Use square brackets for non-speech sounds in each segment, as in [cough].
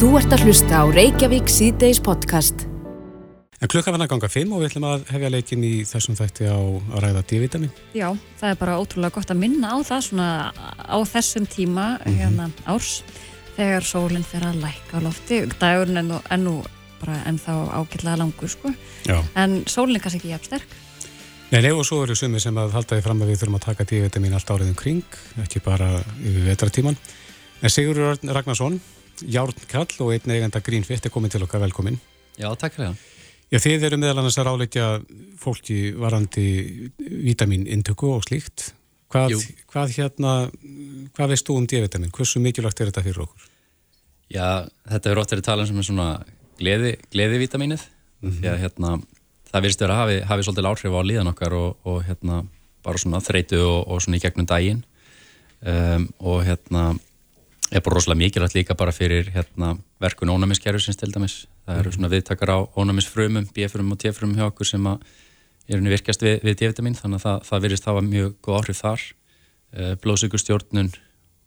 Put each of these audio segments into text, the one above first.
Þú ert að hlusta á Reykjavík síðdeis podcast. En klukka fann að ganga 5 og við ætlum að hefja leikin í þessum þætti á að ræða D-vitamin. Já, það er bara ótrúlega gott að minna á það svona á þessum tíma Mhm. hérna árs þegar sólinn fer að lækka á lofti. Dagurinn er nú, er nú bara ennþá ágætlega langur sko. Já. En sólinn er kannski ekki jafn sterk. Nei, nei, og svo eru sumi sem að halda því fram að við þurfum að taka D-vitamin allt árið um kring, ekki bara yfir vetratíman. En Sigurður Örn Ragnarsson, Járn Kall og einn eigenda Greenfit er komin til okkar velkomin. Já, takk fyrir það. Já, þið eru meðal annars að ráleikja fólki varandi vitaminintöku og slíkt. Hvað, hvað hérna, hvað veist þú um D-vitamin? Hversu mikilvægt er þetta fyrir okkur? Já, þetta er rótt verið talað sem er svona gleði, gleðivitaminið því að hérna, það virðist vera að hafi, hafi svolítið áhrif á líðan okkar og, og hérna, bara svona þreytu og, og svona í gegnum daginn um, og hérna er bara rosalega mikilvægt líka bara fyrir hérna, verkun ónæmiskerfisins til dæmis. Það eru svona viðtakar á ónæmisfrumum B-frum og T-frum hjá okkur sem að er virkast við, við D-vitamin þannig að það, það virðist hafa mjög góð áhrif þar. Uh, blóðsíkustjórnun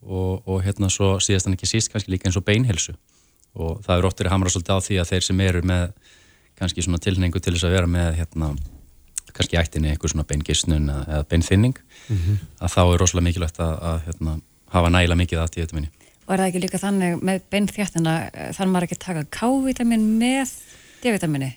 og, og hérna svo síðast en ekki síst kannski líka eins og beinhelsu og það er óttur að hamra svolítið á því að þeir sem eru með kannski svona tilhengu til þess að vera með hérna kannski ættinni eitthvað svona beingisnun eða, beinþinning að þá er rosalega mikilvægt að, að hérna, hafa nægilega mikið D-vitamini Og er það ekki líka þannig með beinþjættina þannig maður ekki að taka K-vitamin með D-vitamini?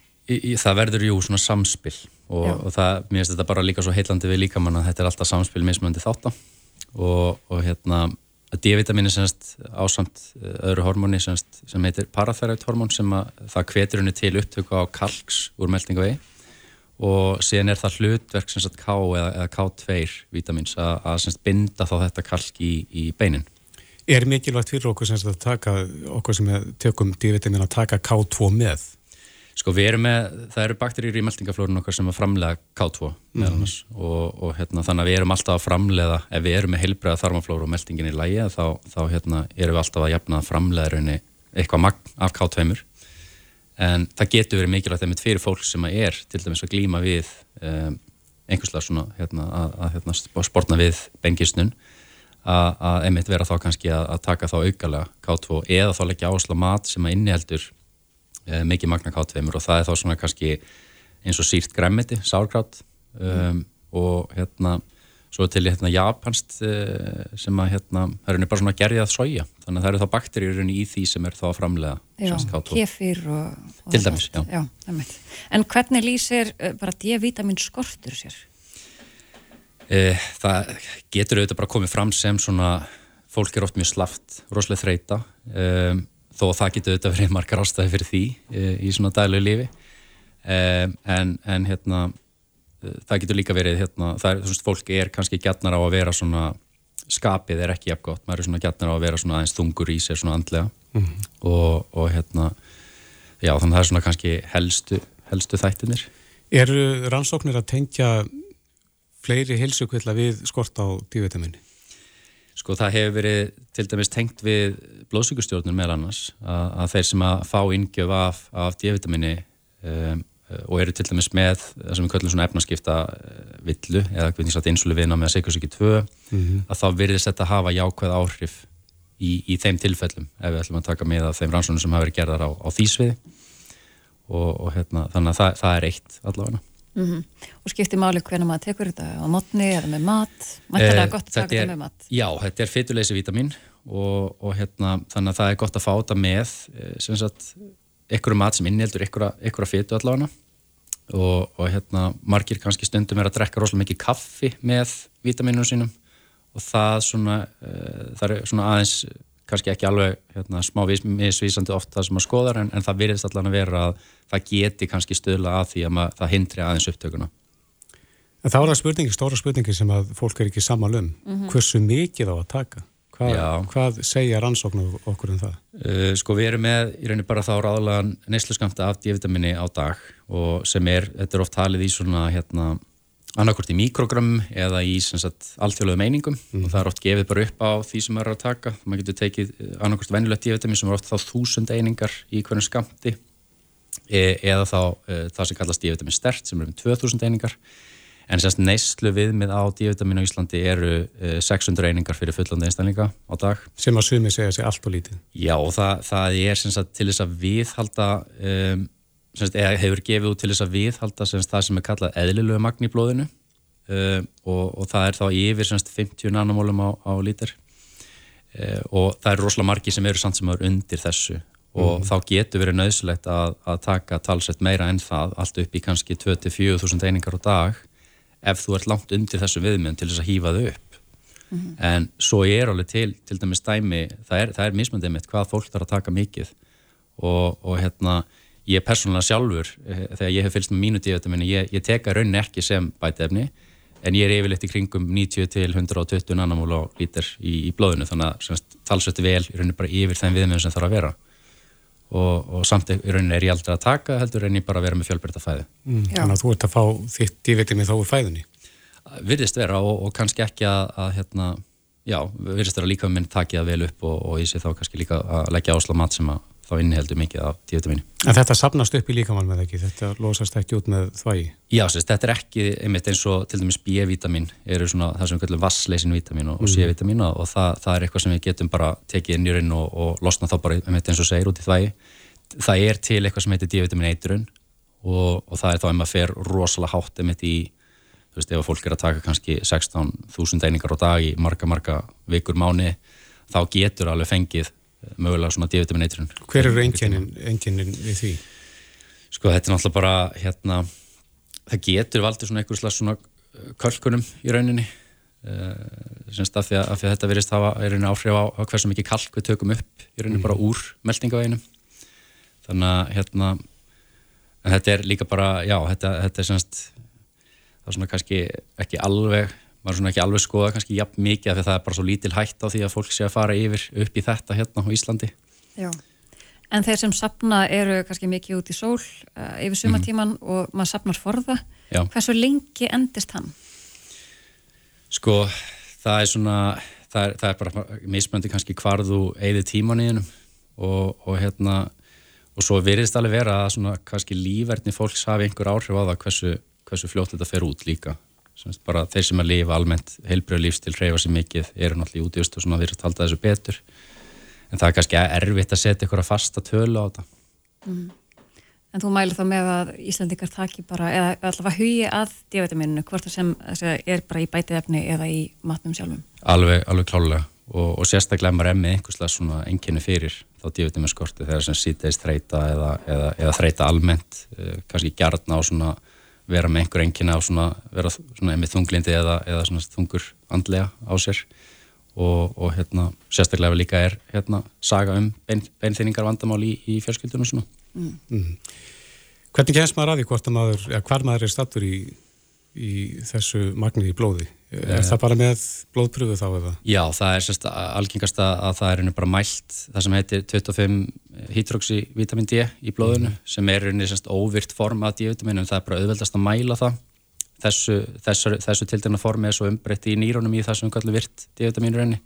það verður jú svona samspil og, og það, mér finnst þetta bara líka svo heillandi við líkamann að þetta er alltaf samspil mismöndi þátt og, og hérna að D-vitamin er semst ásamt eh, öðru hormóni semst, sem heitir parathæraut hormón sem að það hvetur henni til upptöku á kalks úr meldingavegi og síðan er það hlutverk semst K eða, eða K2 vitamins að, að semst binda þá þetta kalk í, í beinin Er mikilvægt fyrir okkur sem að taka, okkur sem tökum D-vitamin að taka K2 með? Sko við erum með, það eru bakteríur í meldingaflórun okkar sem að framlega K2 meðal annars og, og hérna, þannig að við erum alltaf að framlega, ef við erum með heilbreiða þarmaflóru og meldingin í lægi þá, þá hérna, erum við alltaf að jafna framlega raunni eitthvað magn af K2 en það getur verið mikilvægt einmitt fyrir fólk sem að er til dæmis að glíma við um, einhverslega svona hérna, að, að hérna, sportna við bengisnun að, einmitt vera þá kannski að, að taka þá aukalega K2 eða þá leggja áherslu á mat sem að inniheldur eh, mikið magna K2 og það er þá svona kannski eins og sírt græmiti, sárgrátt um, og hérna svo til hérna japanst uh, sem að hérna, það er bara svona gerjað soja, þannig að það eru þá bakteríur í því sem er þá að framlega Já, sem sagt K2. kefir og... og Til dæmis, já. einmitt. En hvernig lýsir uh, bara D-vitamin skortur sér? Eh, það getur auðvitað bara komið fram sem svona, fólk er oft mjög slaft, rosalega þreita, um, þó að það getur auðvitað verið margar ástæði fyrir því uh, í svona daglegu lífi. Um, en, en hérna, uh, það getur líka verið, hérna, er, þú veist, fólk er kannski gætnar á að vera svona, skapið er ekki jafn gott, maður er svona gætnar á að vera svona aðeins þungur í sér svona andlega og, og hérna, já þannig að það er svona kannski helstu, helstu þættinir. Eru rannsóknir að tengja fleiri heilsugvilla við skort á D-vitamini? Sko það hefur verið til dæmis tengt við blóðsíkustjórnum meðal annars að, að þeir sem að fá inngjöf af, af D-vitamini um, og eru til dæmis með það sem við köllum svona efnaskipta uh, villu eða hvernig sagt insulivina með sikursíki 2 að þá virðist þetta hafa jákvæð áhrif í, í þeim tilfellum ef við ætlum að taka með af þeim rannsóknum sem hafa verið gerðar á, á því sviði og, og hérna, þannig að það, það er eitt allavega. Mm Og skiptir máli hvernig maður tekur þetta á mótni eða með mat? Mættilega Eh, gott að þetta taka er- þetta með mat. Já, þetta er fytuleysi vítamin og, og hérna, þannig að það er gott að fá þetta með eh, ykkur mat sem inniheldur ykkur fytu allavega og, og hérna, margir kannski stundum er að drekka rosalega mikið kaffi með vítaminunum sínum og það svona, uh, það er svona aðeins kannski ekki alveg hérna, smá misvísandi oft það sem maður skoðar en, en það virðist allan að vera að það geti kannski stöðla að því að maður, það hindri aðeins upptökuna. En þá er það spurningi, stóra spurningi sem að fólk er ekki sammal um. Hversu mikið á að taka? Hvað, Já. hvað segja rannsóknir okkur um það? Uh, sko við erum með í rauninni bara þá ráðlegan neysluskamta af D-vitamini á dag og sem er, þetta er oft talið í svona hérna annarkort í mikrogramum eða í alþjóðlega meiningum og það er oft gefið bara upp á því sem maður er að taka maður getur tekið annarkort venjulegt D-vitamin sem er oft þá þúsund einingar í hvernig skamti e eða þá e, það sem kallast D-vitamin stert sem er um 2000 einingar En sérst neyslu viðmið á D-vitamin á Íslandi eru 600 eh, einingar fyrir fullandi einstaklinga á dag. Sem að sumi segja sig allt og lítið. Já og það, það er sagt, til þess að viðhalda, um, eða hefur gefið út til þess að viðhalda sagt, það sem er kallað eðlilegu magn í blóðinu um, og, og það er þá yfir 50 nanomólum á, á lítir um, og það er rosalega margi sem eru samt sem eru undir þessu og mm. þá getur verið nöðsulegt að, að taka talsett meira enn það, allt upp í kannski 24.000 einingar á dag ef þú ert langt undir þessu viðmjön til þess að hýfa þau upp mm -hmm. en svo er alveg til, til dæmis dæmi það er, er mismöndið mitt hvað fólk þarf að taka mikið og, og hérna ég persónulega sjálfur eh, þegar ég hef fylgst með mínu díutöminni ég, ég teka rauninni ekki sem bætefni en ég er yfirleitt í kringum 90 til 120 nanamól á lítir í, í blóðinu þannig að talsvöldi vel í rauninni bara yfir þeim viðmjön sem þarf að vera. Og, og samt í rauninni er ég aldrei að taka heldur en ég bara að vera með fjölbreytta fæði mm, Þannig að þú ert að fá þitt dívitinni þá úr fæðunni? Virðist vera og, og kannski ekki að, að hérna, já, virðist vera líka minn takið að vel upp og, og ég sé þá kannski líka að leggja ásla mat sem að þá inniheldur mikið af dívitamínu. En þetta sapnast upp í líkamann með ekki? Þetta losast ekki út með þvægi? Já, sérst, þetta er ekki einmitt eins og til dæmis B-vitamin eru svona það sem við kallum vassleysin vitamin og, mm. og C-vitamin það, það er eitthvað sem við getum bara tekið inn í raun og, og losna þá bara einmitt eins og segir út í þvægi. Það er til eitthvað sem heitir D-vitamin eitrun og, og það er þá ef maður fer rosalega hátt einmitt í, þú veist, ef fólk er að taka kannski 16.000 einingar á dag í marga, marga vikur mánu, þá getur alveg fengið mögulega svona D-vitamin eitrun. Hver eru enginin við því? Sko þetta er náttúrulega bara hérna, það getur valdið svona einhver slags svona uh, kölkunum í rauninni uh, semst af því að, af því að þetta verist hafa í rauninni áhrif á, á hversu mikið kalk við tökum upp í rauninni mm. bara úr meldingaveginum þannig að hérna þetta er líka bara, já, þetta, þetta er semst það er svona kannski ekki alveg maður svona ekki alveg skoða kannski jafn mikið af því að það er bara svo lítil hætt á því að fólk sé að fara yfir upp í þetta hérna á Íslandi Já, en þeir sem sapna eru kannski mikið út í sól uh, yfir sumatíman mm. og maður sapnar forða Já. hversu lengi endist hann? Sko, það er svona það er, það er bara mismöndi kannski hvar þú eigði tíman í hennum og, og hérna og svo virðist alveg vera að svona kannski lífverðni fólks hafi einhver áhrif á það hversu, hversu fljótt þetta fer út líka Semst bara þeir sem að lifa almennt heilbröð lífstil, reyfa sér mikið, eru náttúrulega í útíðust og svona virðast halda þessu betur. En það er kannski erfitt að setja ykkur að fasta tölu á þetta. Mm. En þú mælir þá með að Íslandikar taki bara, eða allavega hugi að D-vitamininu, hvort það sem er bara í bætiðefni eða í matnum sjálfum? Alveg, alveg klálega og, og sérstaklega maður með einhverslega svona enginni fyrir þá D-vitaminskorti þegar sem síteist þreita eða, eða, eða þreita almennt, eh, kannski gjarna á svona vera með einhver engina á svona, vera svona með þunglindi eða, eða svona þungur andlega á sér og, og hérna sérstaklega líka er hérna saga um bein, beinþýningar vandamál í, í fjölskyldunum svona. Mm. Mm. Hvernig kemst maður að því hvort að maður, eða hvar maður er stattur í, í þessu magnið í blóði? Er það bara með blóðpröfu þá eða? Já, það er sérst algengast að það er bara mælt það sem heitir 25 hydroxyvitamin D í blóðinu mm. sem er sérst óvirt form að D-vitamin en það er bara auðveldast að mæla það þessu, þessu, þessu tildina formi er svo umbreytt í nýrónum í það sem kallum virt D-vitamin rauninni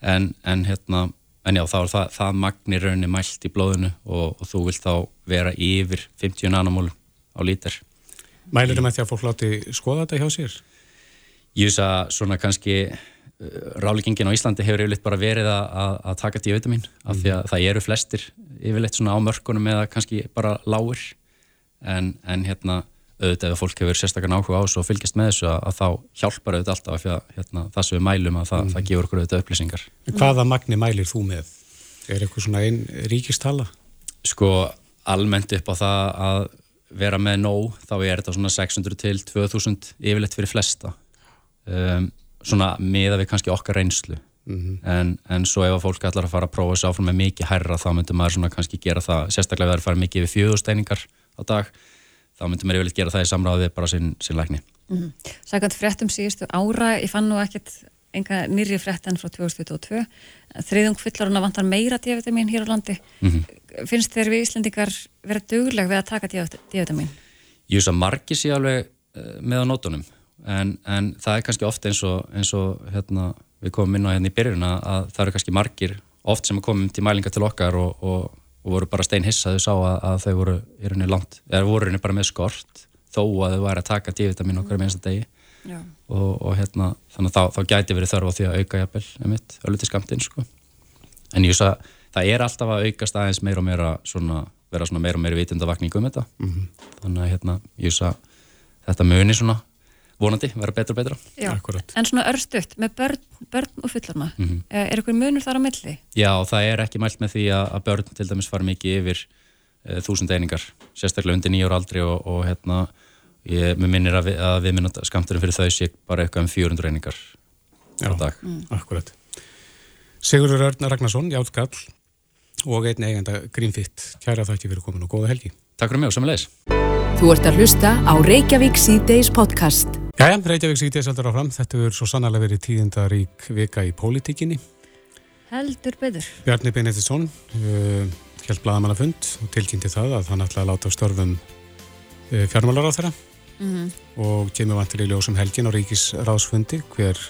en, en hérna en já, þá er það, það magnir rauninni mælt í blóðinu og, og þú vilt þá vera yfir 50 nanomól á lítar Mælir það með því að fólk láti skoða þetta hjá sér? Ég veist að svona kannski uh, ráleggingin á Íslandi hefur yfirleitt bara verið að, að taka D-vitamin af mm. því að það eru flestir yfirleitt svona á mörkunum eða kannski bara lágur en, en hérna auðvitað ef fólk hefur sérstaklega áhuga á þessu og fylgjast með þessu að, að þá hjálpar auðvitað alltaf af því að hérna, það sem við mælum að það, mm. það gefur okkur auðvitað upplýsingar. Hvaða magni mælir þú með? Er eitthvað svona einn ríkistala? Sko almennt upp á það að vera með nóg þá er þetta svona 600 til 2000 yfirleitt fyrir flesta um, svona miða við kannski okkar reynslu mm -hmm. en, en svo ef að fólk ætlar að fara að prófa þessu áfram með mikið hærra þá myndur maður svona kannski gera það sérstaklega ef það er að fara mikið við fjögusteiningar á dag þá myndur maður yfirleitt gera það í samráði bara sín, sín lækni mm -hmm. Sækant fréttum síðustu ára ég fann nú ekkert enga nýri frétt enn frá 2022 þriðung fullaruna vantar meira D-vitamin hér á landi mm -hmm. finnst þér við Íslandikar vera dugleg við að taka D-vitamin? Ég veist að margi sé alveg eh, með á nótunum en, en það er kannski ofta eins og, eins og hérna, við komum inn á hérna í byrjun að það eru kannski margir oft sem komum til mælinga til okkar og, og, og voru bara stein hissaðu sá að, að þau voru í rauninni langt, eða voru í rauninni bara með skort þó að þau væri að taka D-vitamin okkar með einsta degi og, og hérna, þannig að þá, þá gæti verið þörf á því að auka jafnvel, einmitt, ölliti skamtinn sko. en ég veist að það er alltaf að aukast aðeins meira og meira svona, vera svona meira og meira vitundavakningu um þetta mm -hmm. þannig að hérna, ég veist að þetta muni svona vonandi vera betra og betra. En svona örstuðt, með börn, börn og fullarna mm -hmm. er eitthvað munur þar á milli? Já, það er ekki mælt með því að, börn til dæmis fara mikið yfir uh, þúsund einingar, sérstaklega undir nýjur aldri og, og hérna ég minnir að, við, að við minnum skamturum fyrir þau sé bara eitthvað um 400 einingar á dag. Mm. Akkurat. Sigurður Örn Ragnarsson, Jálfgall og einn eigenda Greenfit. Kæra þakki fyrir komin og góða helgi. Takk fyrir mig og samanleis Þú ert að hlusta á Reykjavík C-Days podcast Jæja, Reykjavík C-Days heldur áfram Þetta er svo sannlega verið tíðindarík vika í pólitíkinni Heldur betur Bjarni Benediktsson uh, held blagamannafund og tilkynnti það að hann ætlaði að láta störfum uh, fjármálar á þeirra mm -hmm. og kemur vantilega í ljósum helgin á ríkisráðsfundi hver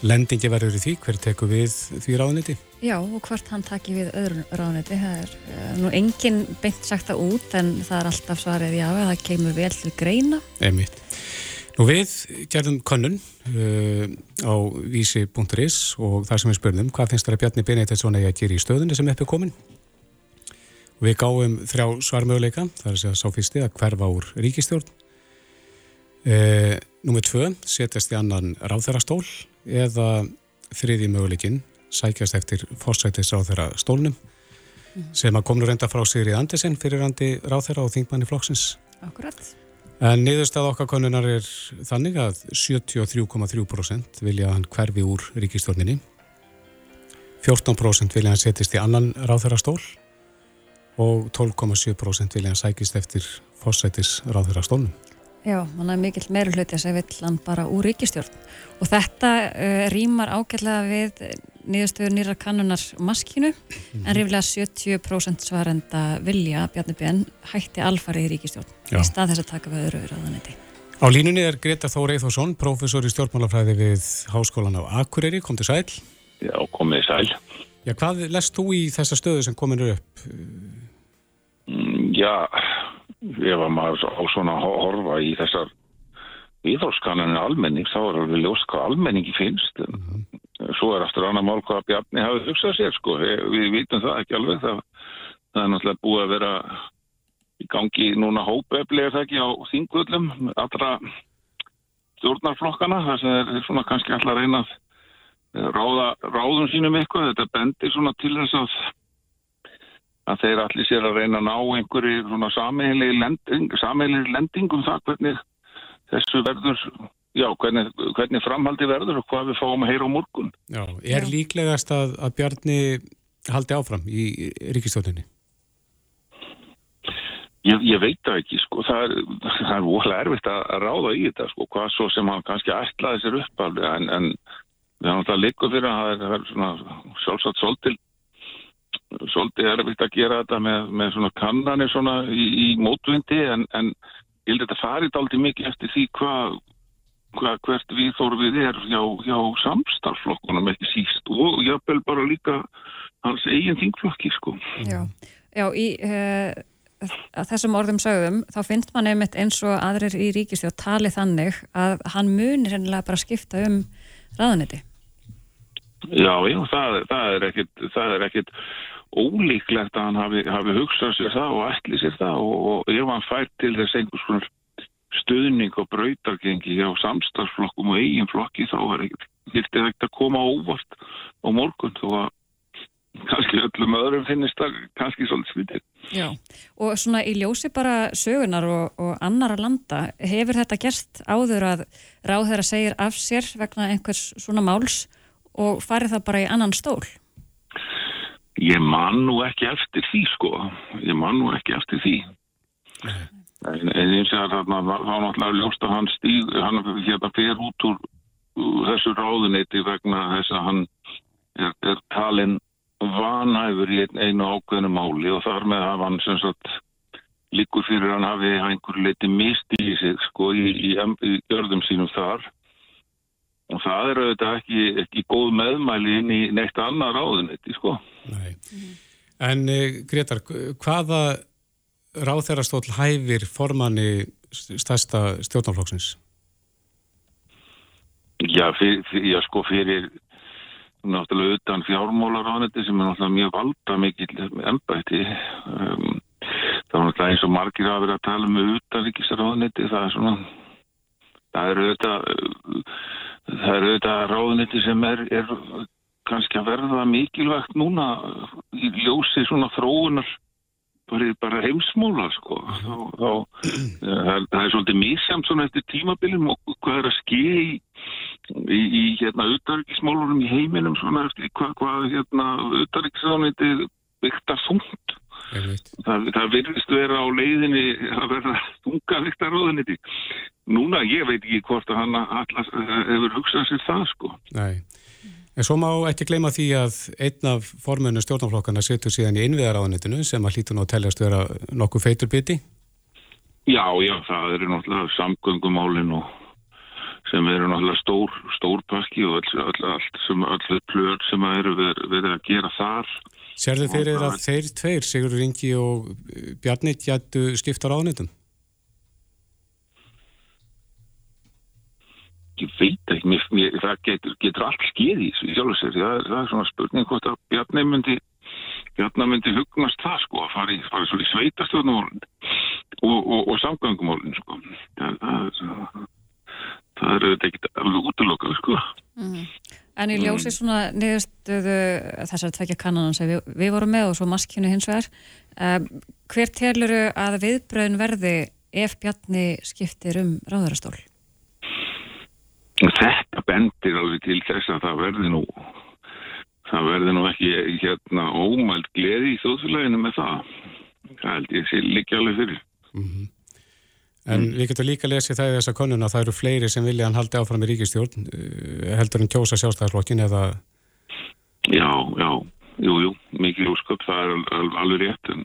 lendingi verður í því, hver tekur við því ráðniti? Já, og hvort hann takir við öðru ráðniti, það er uh, nú enginn beint sagt það út en það er alltaf svarið já, það kemur vel til greina. Einmitt. Nú við gerðum könnun uh, á vísi.is og þar sem við spurðum hvað finnst það að Bjarni Benediktsson eigi að gera í stöðunni sem uppi komin? Við gáum þrjá svarmöguleika, það er að segja sá fyrsti að hverfa úr ríkistjórn E, Númið tvö, setjast í annan ráþærastól eða þriði möguleikin sækjast eftir fórsættis ráþæra stólnum mm. sem að komur reynda frá Sigri Andersen fyrir randi ráþæra og þingmanni flokksins. Akkurat. En niðurstað okkar konunar er þannig að 73,3% vilja hann hverfi úr ríkistórninni. 14% vilja hann setjast í annan ráþæra stól og 12,7% vilja hann sækist eftir fórsættis ráþæra stólnum. Já, mann er mikill meira hluti að segja vill hann bara úr ríkistjórn og þetta uh, rýmar ágætlega við nýðustöður nýra kannunar maskínu mm -hmm. en ríflega 70% svarenda vilja Bjarni Björn hætti alfarið í ríkistjórn Já. í stað þess að taka við öðru ráðanetti. Á línunni er Greta Þór Eithosson, professor í stjórnmálafræði við Háskólan á Akureyri, kom til sæl. Já, komið sæl. Já, hvað lest þú í þessa stöðu sem kominur upp? Mm, já, ef að maður á svona horfa í þessar viðhórskananir almenning þá er alveg ljóst hvað almenningi finnst. Mm -hmm. svo er aftur annað mál hvað Bjarni hafi hugsað sér sko. Við vitum það ekki alveg. Það, það er náttúrulega búið að vera í gangi núna hópefli er það ekki á þingvöldum allra stjórnarflokkana það sem er svona kannski alltaf reynað ráða ráðum sínum eitthvað. Þetta bendir svona til þess að að þeir allir sér að reyna að ná einhverju svona sameiginlega lending, lendingum það hvernig þessu verður, já, hvernig, hvernig framhaldi verður og hvað við fáum að heyra á morgun. Já, er líklegast að, að Bjarni haldi áfram í ríkistjóninni? Ég, ég veit það ekki, sko, það er, það er óhlega erfitt að, ráða í þetta, sko, hvað svo sem hann kannski ætlaði sér uppaldi, en, en við hann alltaf líka fyrir að það er svona sjálfsagt svolítil svolítið erfitt að gera þetta með, með svona kannanir svona í, í mótvindi en, en ég held að þetta farið aldrei mikið eftir því hvað hva, hvert við þorfið er hjá, hjá samstarflokkunum ekki síst og jáfnvel bara líka hans eigin þingflokki sko. Já, já í uh, þessum orðum sögum þá finnst mann einmitt eins og aðrir í ríkistjóð tali þannig að hann munir hennilega bara skipta um raðaniti. Já, já, það, það er ekkit það er ekkit ólíklegt að hann hafi, hafi hugsað sér það og ætli sér það og, og ef hann fær til þess einhvers konar stuðning og brautargengi á samstagsflokkum og eigin flokki þá er þetta ekkert að koma óvart á morgun þó að kannski öllum öðrum finnist það kannski svolítið svitið. Já, og svona í ljósi bara sögunar og, og annara landa, hefur þetta gerst áður að ráð þeirra segir af sér vegna einhvers svona máls og farið það bara í annan stól? Ég man nú ekki eftir því sko, ég man nú ekki eftir því. En eins og það var náttúrulega ljóst að hann stíð, hann hérna fer út úr þessu ráðuneyti vegna þess að hann er, er talin vanhæfur í einu ákveðinu máli og þar með að hann sem sagt líkur fyrir hann hafi einhver leiti misti í sig sko í, í, í görðum sínum þar og það er auðvitað ekki, ekki góð meðmæli inn í neitt annar ráðunetti sko. Nei. En e, Gretar, hvaða ráðherrastóll hæfir formanni stærsta stjórnarflokksins? Já, fyrir, já, sko fyrir náttúrulega utan fjármálaráðniti sem er náttúrulega mjög valda mikill ennbætti um, það var náttúrulega eins og margir að vera að tala um utanríkisráðniti það er svona það eru eru auðvitað ráðniti sem er, er kannski að verða mikilvægt núna í ljósi svona þróunar bara, heimsmóla sko. Þá, þá það, það er svolítið mísjamt svona eftir tímabilim og hvað er að ske í, í, í hérna auðarriksmólunum í heiminum svona eftir hvað, hvað hérna auðarriksráðniti viktar þungt það, það virðist vera á leiðinni að verða þunga viktar ráðniti núna ég veit ekki hvort að hann allast hefur hugsað sér það sko Nei En svo má ekki gleyma því að einn af formunu stjórnflokkana setur síðan í innviðaráðanitinu sem að hlítur nú að teljast vera nokkuð feitur biti? Já, já, það eru náttúrulega samgöngumálin og sem eru náttúrulega stór, stór pakki og öll, öll, allt sem öll plöður sem eru verið að gera þar. Serðu þeir eru að þeir tveir, Sigur Ringi og Bjarni, gætu skipta ráðanitum? ég veit ekki, mér, mér, það getur, getur allt skeið í þessu sjálf og sér, það, það er svona spurning hvort að Bjarni myndi, Bjarni myndi hugnast það sko, að fara í, fara í sveitastjóðnumólinn og, og, og samgangumólinn sko, það, það, það er auðvitað ekkert alveg útlokað sko. Mm. En í ljósi mm. svona niðurstöðu þessar tvekja kannanan sem við, við vorum með og svo maskinu hins vegar, um, hver teluru að viðbröðin verði ef Bjarni skiptir um ráðarastól? Þetta bendir alveg til þess að það verði nú það verði nú ekki hérna ómælt gleði í þjóðfélaginu með það það held ég sé líka alveg fyrir mm -hmm. En mm. við getum líka lesið það í þessa konun að það eru fleiri sem vilja hann haldi áfram í ríkistjórn eh, heldur en kjósa sjálfstæðarflokkin eða Já, já, jú, jú mikið úrsköp, það er al alveg rétt en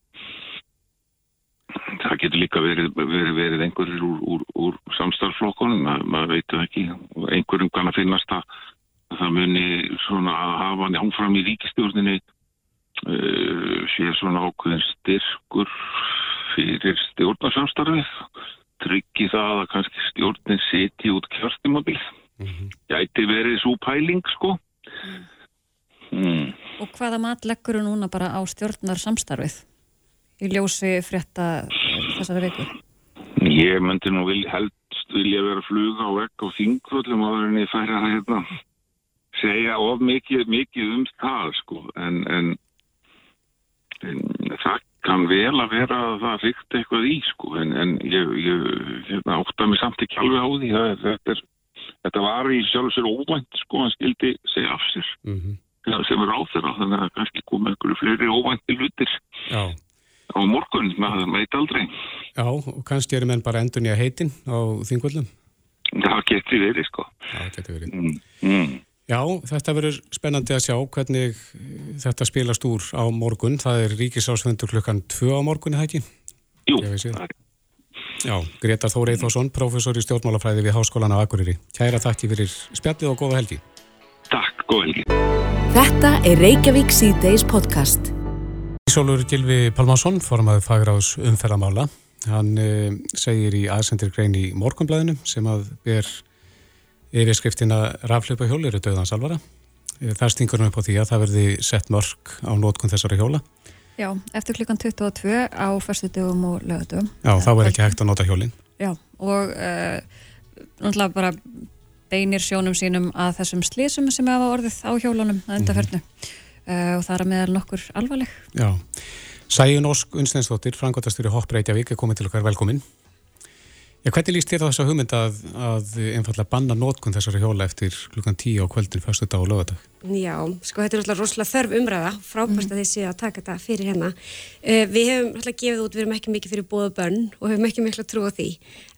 það getur líka verið, verið, verið einhverjir úr, úr, úr samstarflokkonum, Ma, maður veitu ekki einhverjum kann að finnast að það muni svona að hafa hann áfram í ríkistjórninni uh, sé svona ákveðin styrkur fyrir stjórnarsamstarfið tryggi það að kannski stjórnin seti út kjörstumabil mm -hmm. gæti verið svo pæling sko mm. Mm. Og hvaða mat leggur þú núna bara á stjórnarsamstarfið? í ljósi frétta þessari viku? Ég myndi nú vil, helst vilja vera fluga á vekk á þingvöldum og verðin ég færa að hérna, segja of mikið, mikið um það sko en, en, en það kann vel að vera að það fyrst eitthvað í sko en, en ég, ég hérna, átta mig samt ekki alveg á því það, þetta, er, þetta var í sjálf sér óvænt sko hann skildi segja af sér mm -hmm. sem er á þeirra þannig að kannski koma einhverju fleiri óvænti lutir Já á morgun, maður veit aldrei. Já, og kannski eru menn bara endur nýja heitin á þingvöldum? Það getur verið, sko. Það getur verið. Mm. Mm. Já, þetta verður spennandi að sjá hvernig þetta spilast úr á morgun. Það er ríkisásvendur klukkan 2 á morgun, eða ekki? Jú. Já, Gretar Þór Eithvarsson, professor í stjórnmálafræði við Háskólan á Akureyri. Kæra takki fyrir spjallið og góða helgi. Takk, góða helgi. Þetta er Reykjavík C-Days podcast. Ísólur Gilvi Palmarsson, formaður fagráðs umferðamála. Hann eh, segir í aðsendir grein í morgunblæðinu sem að ber yfirskriftina raflöpa hjól eru döðans alvara. Eh, það stingur um upp á því að það verði sett mörg á nótkun þessari hjóla. Já, eftir klukkan 22 á fyrstu dögum og lögadögum. Já, þá er ekki hægt að nota hjólinn. Já, og uh, náttúrulega bara beinir sjónum sínum að þessum slísum sem hefa orðið á hjólunum að endafernu. Mm -hmm uh, og það er meðal nokkur alvarleg. Já, Sæjun Ósk Unsteinsdóttir, frangotastjóri Hopp Reykjavík er komið til okkar velkomin. Já, hvernig líst þér þá þess að hugmynda að, að einfallega banna nótkun þessari hjóla eftir klukkan tíu á kvöldin, fyrstu dag og lögadag? Já, sko þetta er alltaf rosalega þörf umræða, frábært mm. að þið séu að taka þetta fyrir hérna. Uh, við hefum alltaf gefið út, við erum ekki mikið fyrir bóða bönn og hefum ekki miklu að trúa því,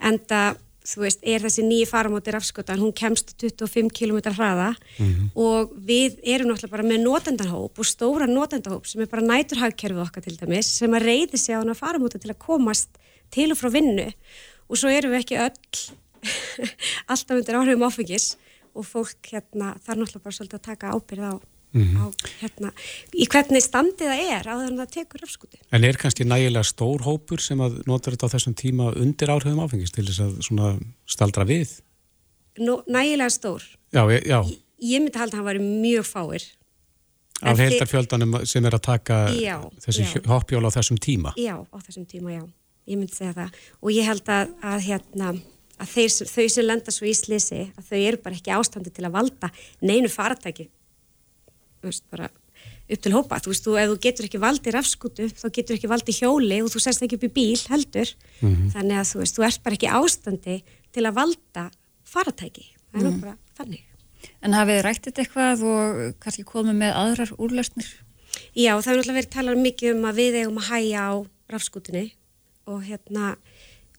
en það þú veist, er þessi nýji faramóti rafskotan, hún kemst 25 km hraða mm -hmm. og við erum náttúrulega bara með nótendahóp og stóra nótendahóp sem er bara næturhagkerfið okkar til dæmis, sem að reyði sig á hana faramóti til að komast til og frá vinnu og svo erum við ekki öll [laughs] alltaf undir áhrifum áfengis og fólk hérna þarf náttúrulega bara svolítið að taka ábyrð á mm -hmm. á, hérna, í hvernig standið það er á þannig að það tekur rafskúti. En er kannski nægilega stór hópur sem að notur þetta á þessum tíma undir áhrifum áfengist til þess að staldra við? Nó, nægilega stór? Já, já. Ég, ég myndi halda að hann var mjög fáir. Af heildarfjöldanum sem er að taka já, þessi hoppjól á þessum tíma? Já, á þessum tíma, já. Ég myndi segja það. Og ég held að, að hérna að þeir, þau sem lenda svo í slisi að þau eru bara ekki ástandi til að valda neinu faratæki veist, bara upp til hópa þú veist, þú, ef þú getur ekki valdi rafskutu þá getur ekki valdi hjóli og þú sérst ekki upp í bíl heldur, mm -hmm. þannig að þú veist þú ert bara ekki ástandi til að valda faratæki, það er mm -hmm. bara þannig. En hafið þið rættið eitthvað og kannski komið með aðrar úrlöstnir? Já, það er náttúrulega verið talað mikið um að við eigum að hæja á rafskutunni og hérna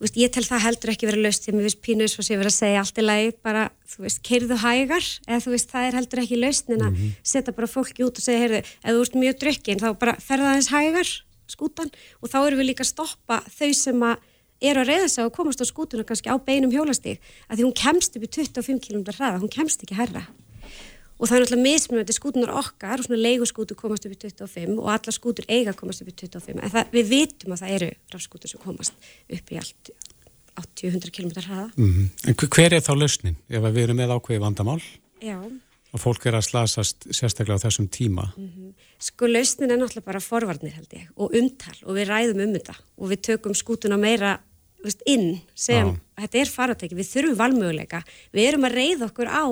veist, ég tel það heldur ekki verið laust því að mér finnst pínus og sé verið að segja allt í lagi bara, þú veist, keirðu hægar eða þú veist, það er heldur ekki laust en að mm -hmm. setja bara fólki út og segja, heyrðu, ef þú ert mjög drukkin þá bara ferða aðeins hægar skútan og þá eru við líka að stoppa þau sem að eru að reyða sig og komast á skútuna kannski á beinum hjólastík að því hún kemst upp í 25 km hraða, hún kemst ekki herra og það er náttúrulega mismunandi skútunar okkar og svona leiguskútur komast upp í 25 og alla skútur eiga komast upp í 25 en það, við vitum að það eru rafskútur sem komast upp í allt 80-100 km hraða mm -hmm. En hver er þá lausnin ef við erum með ákveði vandamál Já. og fólk er að slasast sérstaklega á þessum tíma mm -hmm. Sko lausnin er náttúrulega bara forvarnir held ég og umtal og við ræðum um þetta og við tökum skútuna meira veist, inn sem Já. þetta er faratæki, við þurfum valmöguleika við erum að reyða okkur á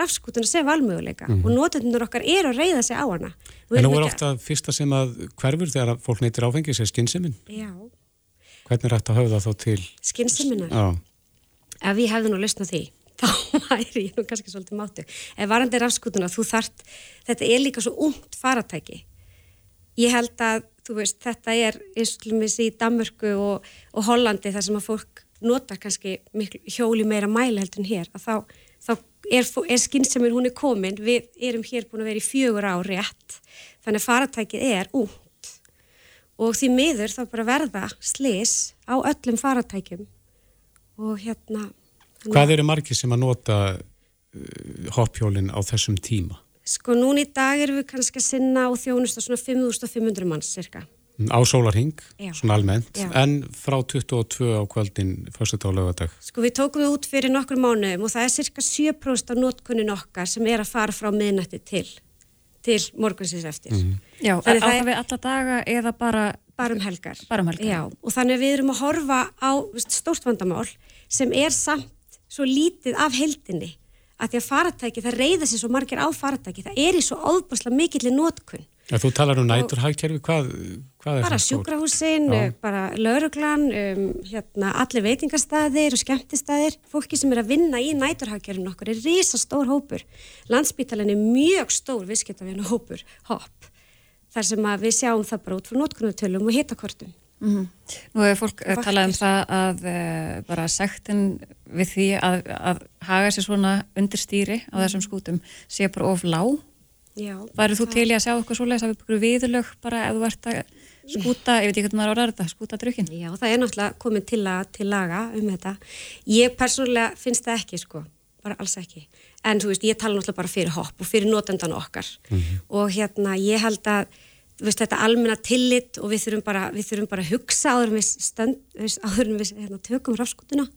rafskútuna sem valmöguleika mm -hmm. og notendur okkar er að reyða sig á hana. En nú er ofta fyrsta sem að hverfur þegar fólk neytir áfengi sér skynnseminn. Já. Hvernig er þetta að hafa það þá til? Skynnsemminnar. Já. Ef ég hefði nú lustnað því, [laughs] þá væri ég nú kannski svolítið mátu. Ef varandi rafskútuna, þú þart, þetta er líka svo umt faratæki. Ég held að, þú veist, þetta er eins í Danmörku og, og Hollandi þar sem að fólk nota kannski miklu, hjóli meira mæli heldur en hér, að þá þá er, er skynnseminn hún er komin, við erum hér búin að vera í fjögur á rétt, þannig að faratækið er út og því miður þá bara verða slis á öllum faratækjum og hérna... Hvað eru margir sem að nota uh, hoppjólinn á þessum tíma? Sko núni í dag erum við kannski að sinna á þjónusta svona 5500 manns cirka. Á sólarhing, svona almennt, Já. en frá 22 á kvöldin fyrstu á lögadag. Sko við tókum við út fyrir nokkur mánuðum og það er cirka 7% af notkunnin okkar sem er að fara frá miðnætti til, til morgunsins eftir. Mm -hmm. Já, þannig að það er alla daga eða bara... Bara um helgar. Bara um helgar. Já, og þannig að við erum að horfa á stórt vandamál sem er samt svo lítið af heldinni að því að faratæki, það reyða sér svo margir á faratæki, það er í svo óbúslega mikillir notkun Ja, þú talar um næturhagkerfi, hvað, hvað er það? Bara sjúkrahúsin, bara lauruglan, um, hérna, allir veitingastæðir og skemmtistæðir. Fólki sem er að vinna í næturhagkerfin okkur er risa stór hópur. Landsbítalan er mjög stór visskiptafjörnu hópur, hopp. Þar sem við sjáum það bara út frá notkunartölum og hitakortum. Mm -hmm. Nú hefur fólk Vaktis. talað um það að uh, bara sektin við því að, að haga sér svona undir stýri á þessum skútum sé bara of lág Værið þú til í að sjá okkur svoleiðis að við byggjum viðlög bara ef þú ert að skúta, ég veit ekki hvernig maður orðar þetta, skúta drukkin? Já, það er náttúrulega komið til, að, til laga um þetta. Ég persónulega finnst það ekki, sko, bara alls ekki. En þú veist, ég tala náttúrulega bara fyrir hopp og fyrir notendan okkar. Mm -hmm. Og hérna, ég held að, þú veist, þetta almenna tillit og við þurfum bara, við þurfum bara að hugsa áður við, stönd, áður við hérna, tökum rafskútuna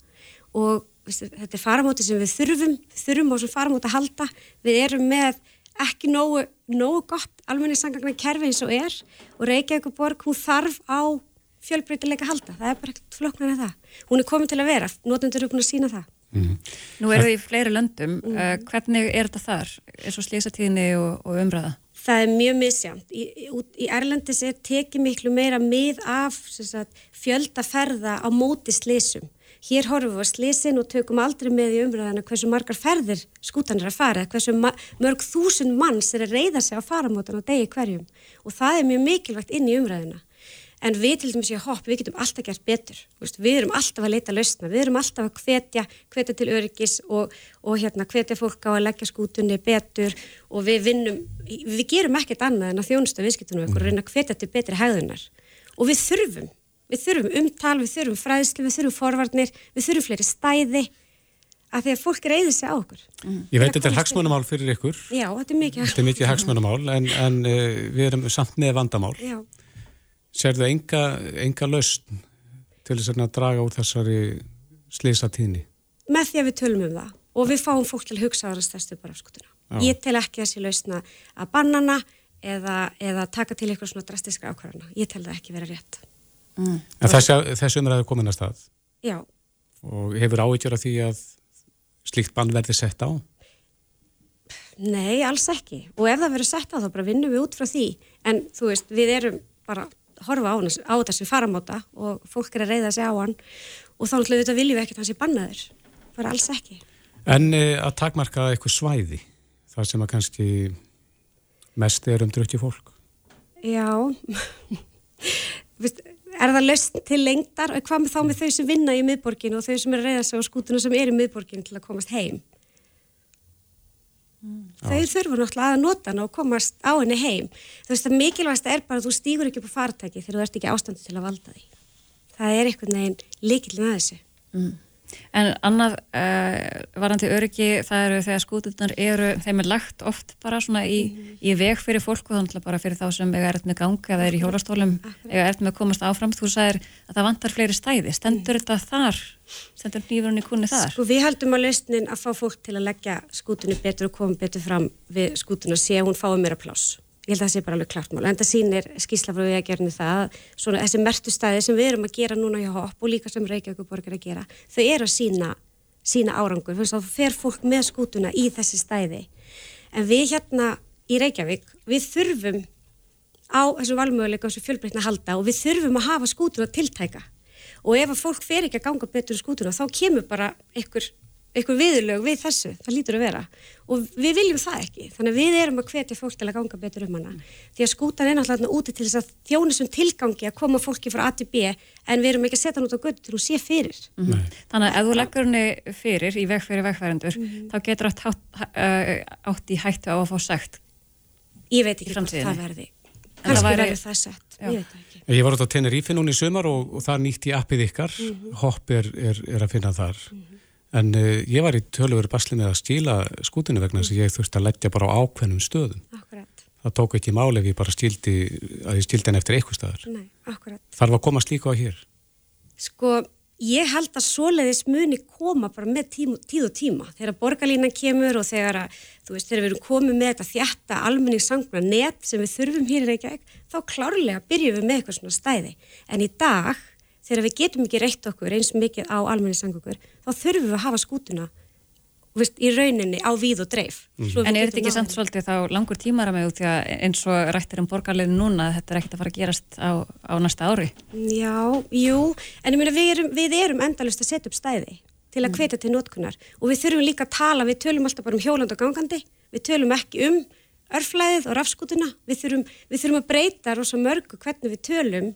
og veist, þetta er faramóti sem við þurfum, þurfum á þessum faramóti að halda. Við erum með ekki nógu, nógu gott almenni sangagnar kerfi eins og er og Reykjavík borg, hún þarf á fjölbreytileika halda, það er bara ekkert floknar en það, hún er komin til að vera notendur eru búin að sína það mm. Nú eru þið í fleiri löndum, mm. uh, hvernig er þetta þar, eins og slísatíðinni og, og umræða? Það er mjög misjánt. Í, í Erlendis er tekið miklu meira mið af sagt, fjöldaferða á móti slísum hér horfum við á slisin og tökum aldrei með í umræðana hversu margar ferðir skútan er að fara, hversu mörg þúsund manns er að reyða sig á faramótan á degi hverjum og það er mjög mikilvægt inn í umræðina. En við til dæmis í hopp, við getum alltaf gert betur. Við erum alltaf að leita lausna, við erum alltaf að hvetja, hvetja til öryggis og, og hérna hvetja fólk á að leggja skútunni betur og við vinnum, við gerum ekkert annað en að þjónusta viðskiptunum okkur og reyna að hvetja til betri hegðunar. Og við þurfum Við þurfum umtal, við þurfum fræðslu, við þurfum forvarnir, við þurfum fleiri stæði. að því að fólk reyði sig á okkur. Mm. Ég veit þetta er hagsmönumál fyrir ykkur. Já, þetta er mikið. Þetta er mikið hagsmönumál en, en uh, við erum samt með vandamál. Já. Serðu enga, enga lausn til þess að draga úr þessari slisa tíðni? Með því að við tölum um það og við fáum fólk til að hugsa á það stærstu bara afskutuna. Ég tel ekki þessi lausna að bannana eða, eða taka til eitthvað svona drastiska ákvarðana. Ég tel það ekki vera rétt. Mm. En þessi, þessi umræðu komin að stað? Já. Og hefur áhyggjur af því að slíkt bann verði sett á? Nei, alls ekki. Og ef það verður sett á þá bara vinnum við út frá því. En þú veist, við erum bara að horfa á, á þessu faramáta og fólk er að reyða sig á hann og þá náttúrulega þetta viljum við ekkert hans í bannaður. Bara alls ekki. En e, að takmarka eitthvað svæði, það sem að kannski mest er um drötti fólk? Já, [laughs] er það löst til lengdar? Og hvað með þá með þau sem vinna í miðborgin og þau sem er að reyða sig á skútuna sem er í miðborgin til að komast heim? Mm. þau þurfa náttúrulega að nota hana og komast á henni heim. Þú veist að mikilvægast er bara að þú stýgur ekki upp á fartæki þegar þú ert ekki ástandu til að valda því. Það er einhvern veginn líkil með þessu. Mm. En annað uh, varandi öryggi, það eru þegar skútunar eru, þeim er lagt oft bara svona í, mm. í veg fyrir fólk og þannig bara fyrir þá sem eiga erð með ganga eða er í hjólastólum, eiga erð með að komast áfram þú sagðir að það vantar fleiri stæði stendur mm. þetta þar, stendur nýfurinn í kunni þar? Sko við heldum að lausnin að fá fólk til að leggja skútunni betur og koma betur fram við skútuna sé að hún fái meira pláss ég held að það sé bara alveg klart mál. En það sýnir skíslafröðu ég að gerni það svona þessi mertu stæði sem við erum að gera núna hjá hopp og líka sem Reykjavík borgar að gera þau eru að sína, sína árangur. Þannig að það fer fólk með skútuna í þessi stæði. En við hérna í Reykjavík við þurfum á þessu valmöguleika og þessu fjölbreytna halda og við þurfum að hafa skútuna tiltæka. Og ef að fólk fer ekki að ganga betur skútuna þá kemur bara einhver eitthvað viðlög við þessu, það lítur að vera. Og við viljum það ekki, þannig að við erum að hvetja fólk til að ganga betur um hana. Því að skútan er náttúrulega úti til þess að þjónusum tilgangi að koma fólki frá A til B en við erum ekki að setja hann út á götu til hún sé fyrir. Mm -hmm. Þannig að ef þú leggur henni fyrir í vegfyrir vegfærandur mm -hmm. þá getur átt, átt í hættu á að fá sagt Ég veit ekki hvað það verði. Kannski verður það sett, ég veit ekki. Ég var átt á Tenerife núni í sömar og, og það nýtt í appið ykkar, mm -hmm. hopp er, er, er að finna þar. Mhm. En uh, ég var í tölur basli með að stíla skútinu vegna þess mm. að ég þurfti að leggja bara á ákveðnum stöðum. Akkurat. Það tók ekki máli ef ég bara stíldi, að ég stíldi henn eftir eitthvað staðar. Nei, akkurat. Þarf að koma slíka á hér? Sko, ég held að svoleiðis muni koma bara með tím, tíð og tíma. Þegar borgarlínan kemur og þegar að, þú veist, þegar við erum komið með þetta þjætta almenningssangna net sem við þurfum hér í Reykjavík, þá klárlega byrjum við með eitthvað svona stæði. En í dag þegar við getum ekki reitt okkur eins mikið á almenni sangukur, þá þurfum við að hafa skútuna veist, í rauninni á víð og dreif. Mm. En er þetta ekki samt svolítið þá langur tímara með út því að eins og rættir um borgarleginu núna þetta er ekkert að fara að gerast á, á næsta ári? Já, jú, en ég meina við erum, við erum endalust að setja upp stæði til að hvetja til notkunar og við þurfum líka að tala, við tölum alltaf bara um hjóland og gangandi, við tölum ekki um örflæðið og rafskútuna, við þurfum, við þurfum að breyta rosa mörgu hvernig við tölum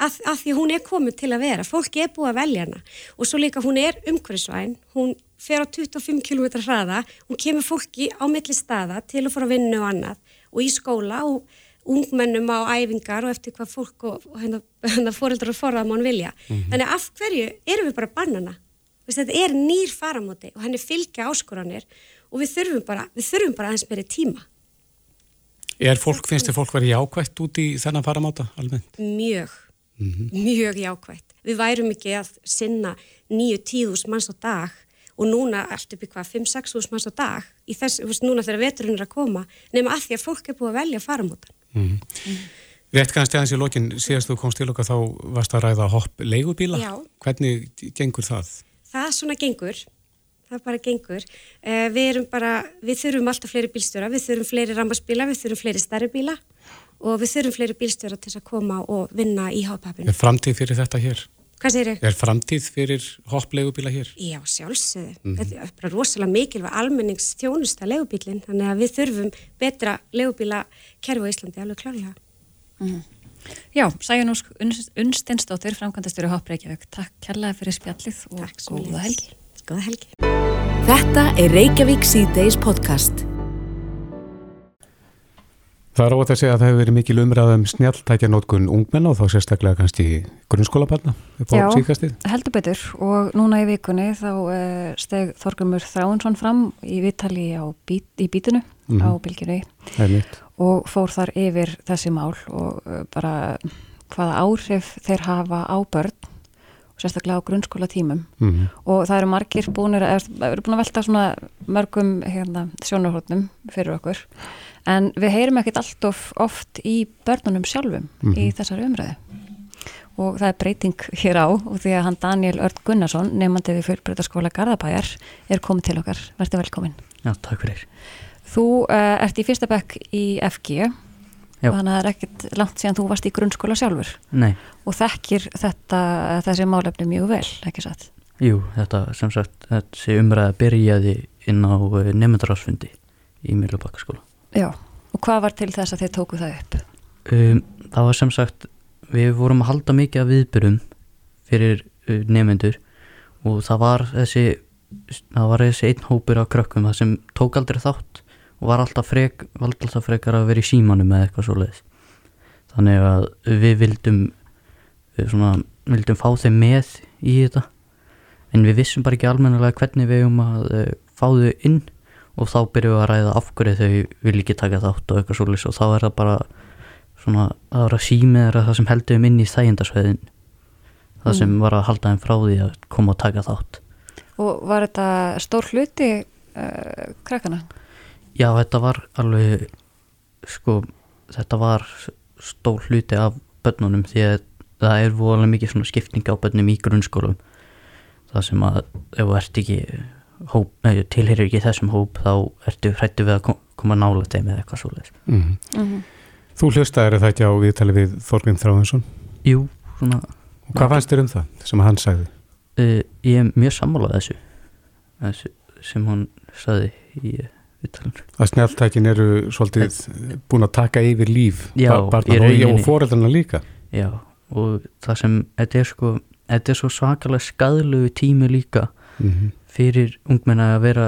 að, að því hún er komið til að vera. Fólki er búið að velja hana. Og svo líka hún er umhverfisvæn. Hún fer á 25 km hraða. Hún kemur fólki á milli staða til að fara að vinna og annað. Og í skóla og ungmennum á æfingar og eftir hvað fólk og, og hérna, hérna fóreldrar og forðamann vilja. Mm -hmm. þannig af hverju erum við bara bannana? Þetta er nýr faramóti og henni fylgja áskoranir og við þurfum bara, við þurfum bara aðeins meiri tíma. Er fólk, finnst þið fólk verið jákvægt út í þennan faramáta almennt? Mjög mm -hmm. mjög jákvægt. Við værum ekki að sinna nýju tíðus manns á dag og núna allt upp í hvað, 5-6 hús manns á dag í þess, þú veist, núna þegar veturinn er að koma nema að því að fólk er búið að velja faramótan. Mm -hmm. mm. Rétt kannski aðeins í lokin, síðast þú komst til okkar þá varst að ræða hopp leigubíla. Já. Hvernig gengur það? Það svona gengur, það bara gengur. Uh, við erum bara, við þurfum alltaf fleiri bílstjóra, við þurfum fleiri rambarsbíla, við þurfum fleiri stærri bíla og við þurfum fleiri bílstjóra til að koma og vinna í hopphappinu. Er framtíð fyrir þetta hér? Hvað segir þau? Er framtíð fyrir hopplegubíla hér? Já, sjálfsögðu. Mm -hmm. Þetta er bara rosalega mikilvæg almenningsþjónusta legubílinn, þannig að við þurfum betra legubíla kerfu í Íslandi alveg klárlega. Mm -hmm. Já, Sæjun Úsk Unstensdóttir, framkvæmdastjóri Hoppreykjavík. Takk kærlega fyrir spjallið og góða helgi. Góða helgi. Þetta er Reykjavík C-Days podcast. Það er óvægt að segja að það hefur verið mikil umræðum snjáltækja nótkun ungmenn og þá sérstaklega kannski grunnskólabarna upp á síkastið. Já, heldur betur og núna í vikunni þá uh, steg Þorgrumur Þráinsson fram í vittali bít, í bítinu mm -hmm. á Bilginu og fór þar yfir þessi mál og uh, bara hvaða áhrif þeir hafa á börn sérstaklega á grunnskóla tímum mm -hmm. og það eru margir búinir að, eru búin að velta svona mörgum hérna, sjónarhóttnum fyrir okkur en við heyrum ekkert allt of oft í börnunum sjálfum mm -hmm. í mhm. þessari umræðu og það er breyting hér á og því að hann Daniel Örd Gunnarsson nefnandi við fyrrbreytaskóla Garðabæjar er komið til okkar, verður velkomin Já, takk fyrir Þú uh, ert í fyrsta bekk í FG Já. þannig að það er ekkert langt síðan þú varst í grunnskóla sjálfur Nei. og þekkir þetta, þessi málefni mjög vel, ekki satt? Jú, þetta sem sagt, þessi umræða byrjaði inn á eh, nefndarásfundi í Mjölubakkaskóla Já, og hvað var til þess að þið tóku það upp? Um, það var sem sagt, við vorum að halda mikið af viðbyrjum fyrir uh, nefnendur og það var þessi, það var þessi einn hópur af krökkum það sem tók aldrei þátt og var alltaf frek, var alltaf frekar að vera í símanum eða eitthvað svo leiðis. Þannig að við vildum, við svona, vildum fá þeim með í þetta en við vissum bara ekki almennilega hvernig við um að uh, fá þau inn og þá byrjuðum við að ræða af hverju þau vil ekki taka þátt og eitthvað svolítið og þá er það bara svona að vera símið eða það sem heldur um inn í þægindarsveðin það mm. sem var að halda þeim frá því að koma og taka þátt Og var þetta stór hluti uh, krakkana? Já, þetta var alveg sko, þetta var stór hluti af börnunum því að það er volið mikið svona skipting á börnum í grunnskólum það sem að ef þú ert ekki tilherir ekki þessum hóp þá ertu hrættu við að koma nála þeim eða eitthvað svolítið mm -hmm. mm -hmm. Þú hlustaður þetta ekki á viðtali við Þorgrim Þráinsson? Jú, svona Og hvað fannst þér um það sem hann sagði? Uh, ég er mjög sammálað þessu, þessu sem hann sagði í viðtalinu Að snjáltækin eru svolítið en, búin að taka yfir líf já, barna og, og fóreldarna líka Já, og það sem þetta er sko, er svo svakalega skadlugu tími líka mm -hmm fyrir ungmenna að vera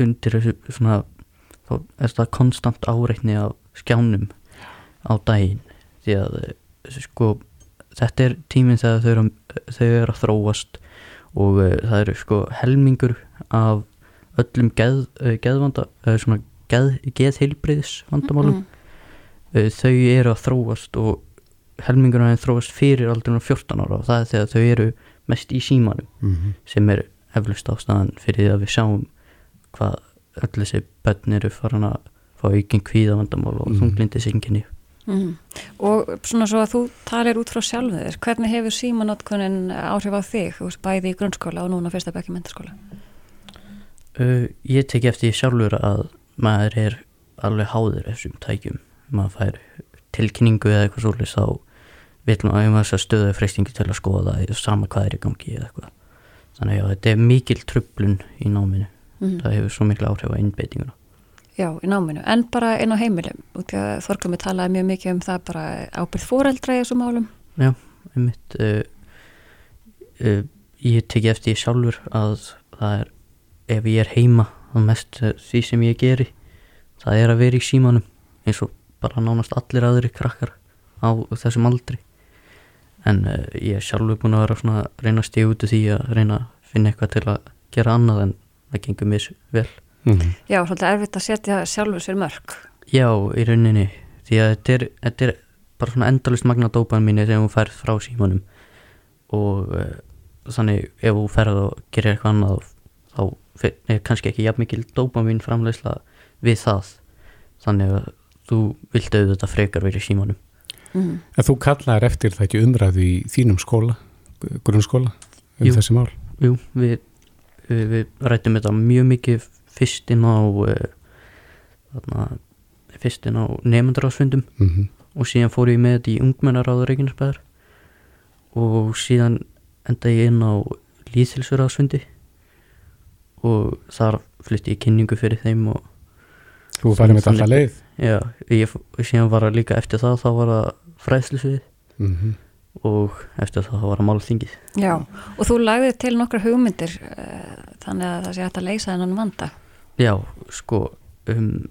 undir þessu svona þá er þetta konstant áreitni af skjánum á daginn því að sko þetta er tíminn þegar þau eru, þau eru að þróast og uh, það eru sko helmingur af öllum geð, uh, geðvanda uh, svona geð, geðheilbriðs vandamálum mm -hmm. þau eru að þróast og helmingur að þau þróast fyrir aldrei 14 ára og það er þegar þau eru mest í símanum mm -hmm. sem er eflust ástæðan fyrir því að við sjáum hvað öll þessi börn eru farin að fá aukinn kvíðavandamál og mm. þunglindi synginni mm. Og svona svo að þú talir út frá sjálfur hvernig hefur símanótkunin áhrif á þig bæði í grunnskóla og núna fyrsta bekki mentarskóla? Uh, ég teki eftir sjálfur að maður er alveg háður þessum tækjum maður fær tilkynningu eða eitthvað svolítið þá vil maður að stöðu freystingi til að skoða það sama hvað er í gangi eða eitthvað þannig að þetta er mikil tröflun í náminu. Mm. það hefur svo miklu áhrif á innbeitinguna Já, í náminu, en bara inn á heimilum út í að Þorglumi talaði mjög mikið um það bara ábyrð fóreldra í þessum málum. Já, einmitt uh, uh, ég teki eftir sjálfur að það er ef ég er heima og mest því sem ég geri það er að vera í símanum eins og bara nánast allir aðri krakkar á þessum aldri en uh, ég er sjálfur búin að vera svona að reyna að stíða út úr því að reyna að finna eitthvað til að gera annað en það gengur mér vel. Mm -hmm. Já, svolítið erfitt að setja sjálfur sér mörg Já, í rauninni. Því að þetta er, þetta er bara svona endalust magna dópan mín þegar hún færð frá símanum. Og uh, þannig ef hún færð og gerir eitthvað annað þá er kannski ekki jafn mikil dópan mín framlegsla við það. Þannig að þú vildi auðvitað frekar verið símanum Mm. En þú kallaðir eftir það ekki umræðu í þínum skóla, grunnskóla, um jú, þessi mál? Jú, við, við, við rættum þetta mjög mikið fyrst inn á, uh, fyrst inn á nefndaráðsfundum mm -hmm. og síðan fór ég með þetta í ungmennaráður Reykjanesbæðar og síðan enda ég inn á líðhilsverðarsfundi og þar flytti ég kynningu fyrir þeim og Þú færði með þetta alltaf leið? Já, ég síðan var að líka eftir það þá var það fræðslusvið mm -hmm. og eftir það var að mála þingið Já, og þú lagði til nokkra hugmyndir uh, þannig að það sé hægt að leysa þennan vanda Já, sko um,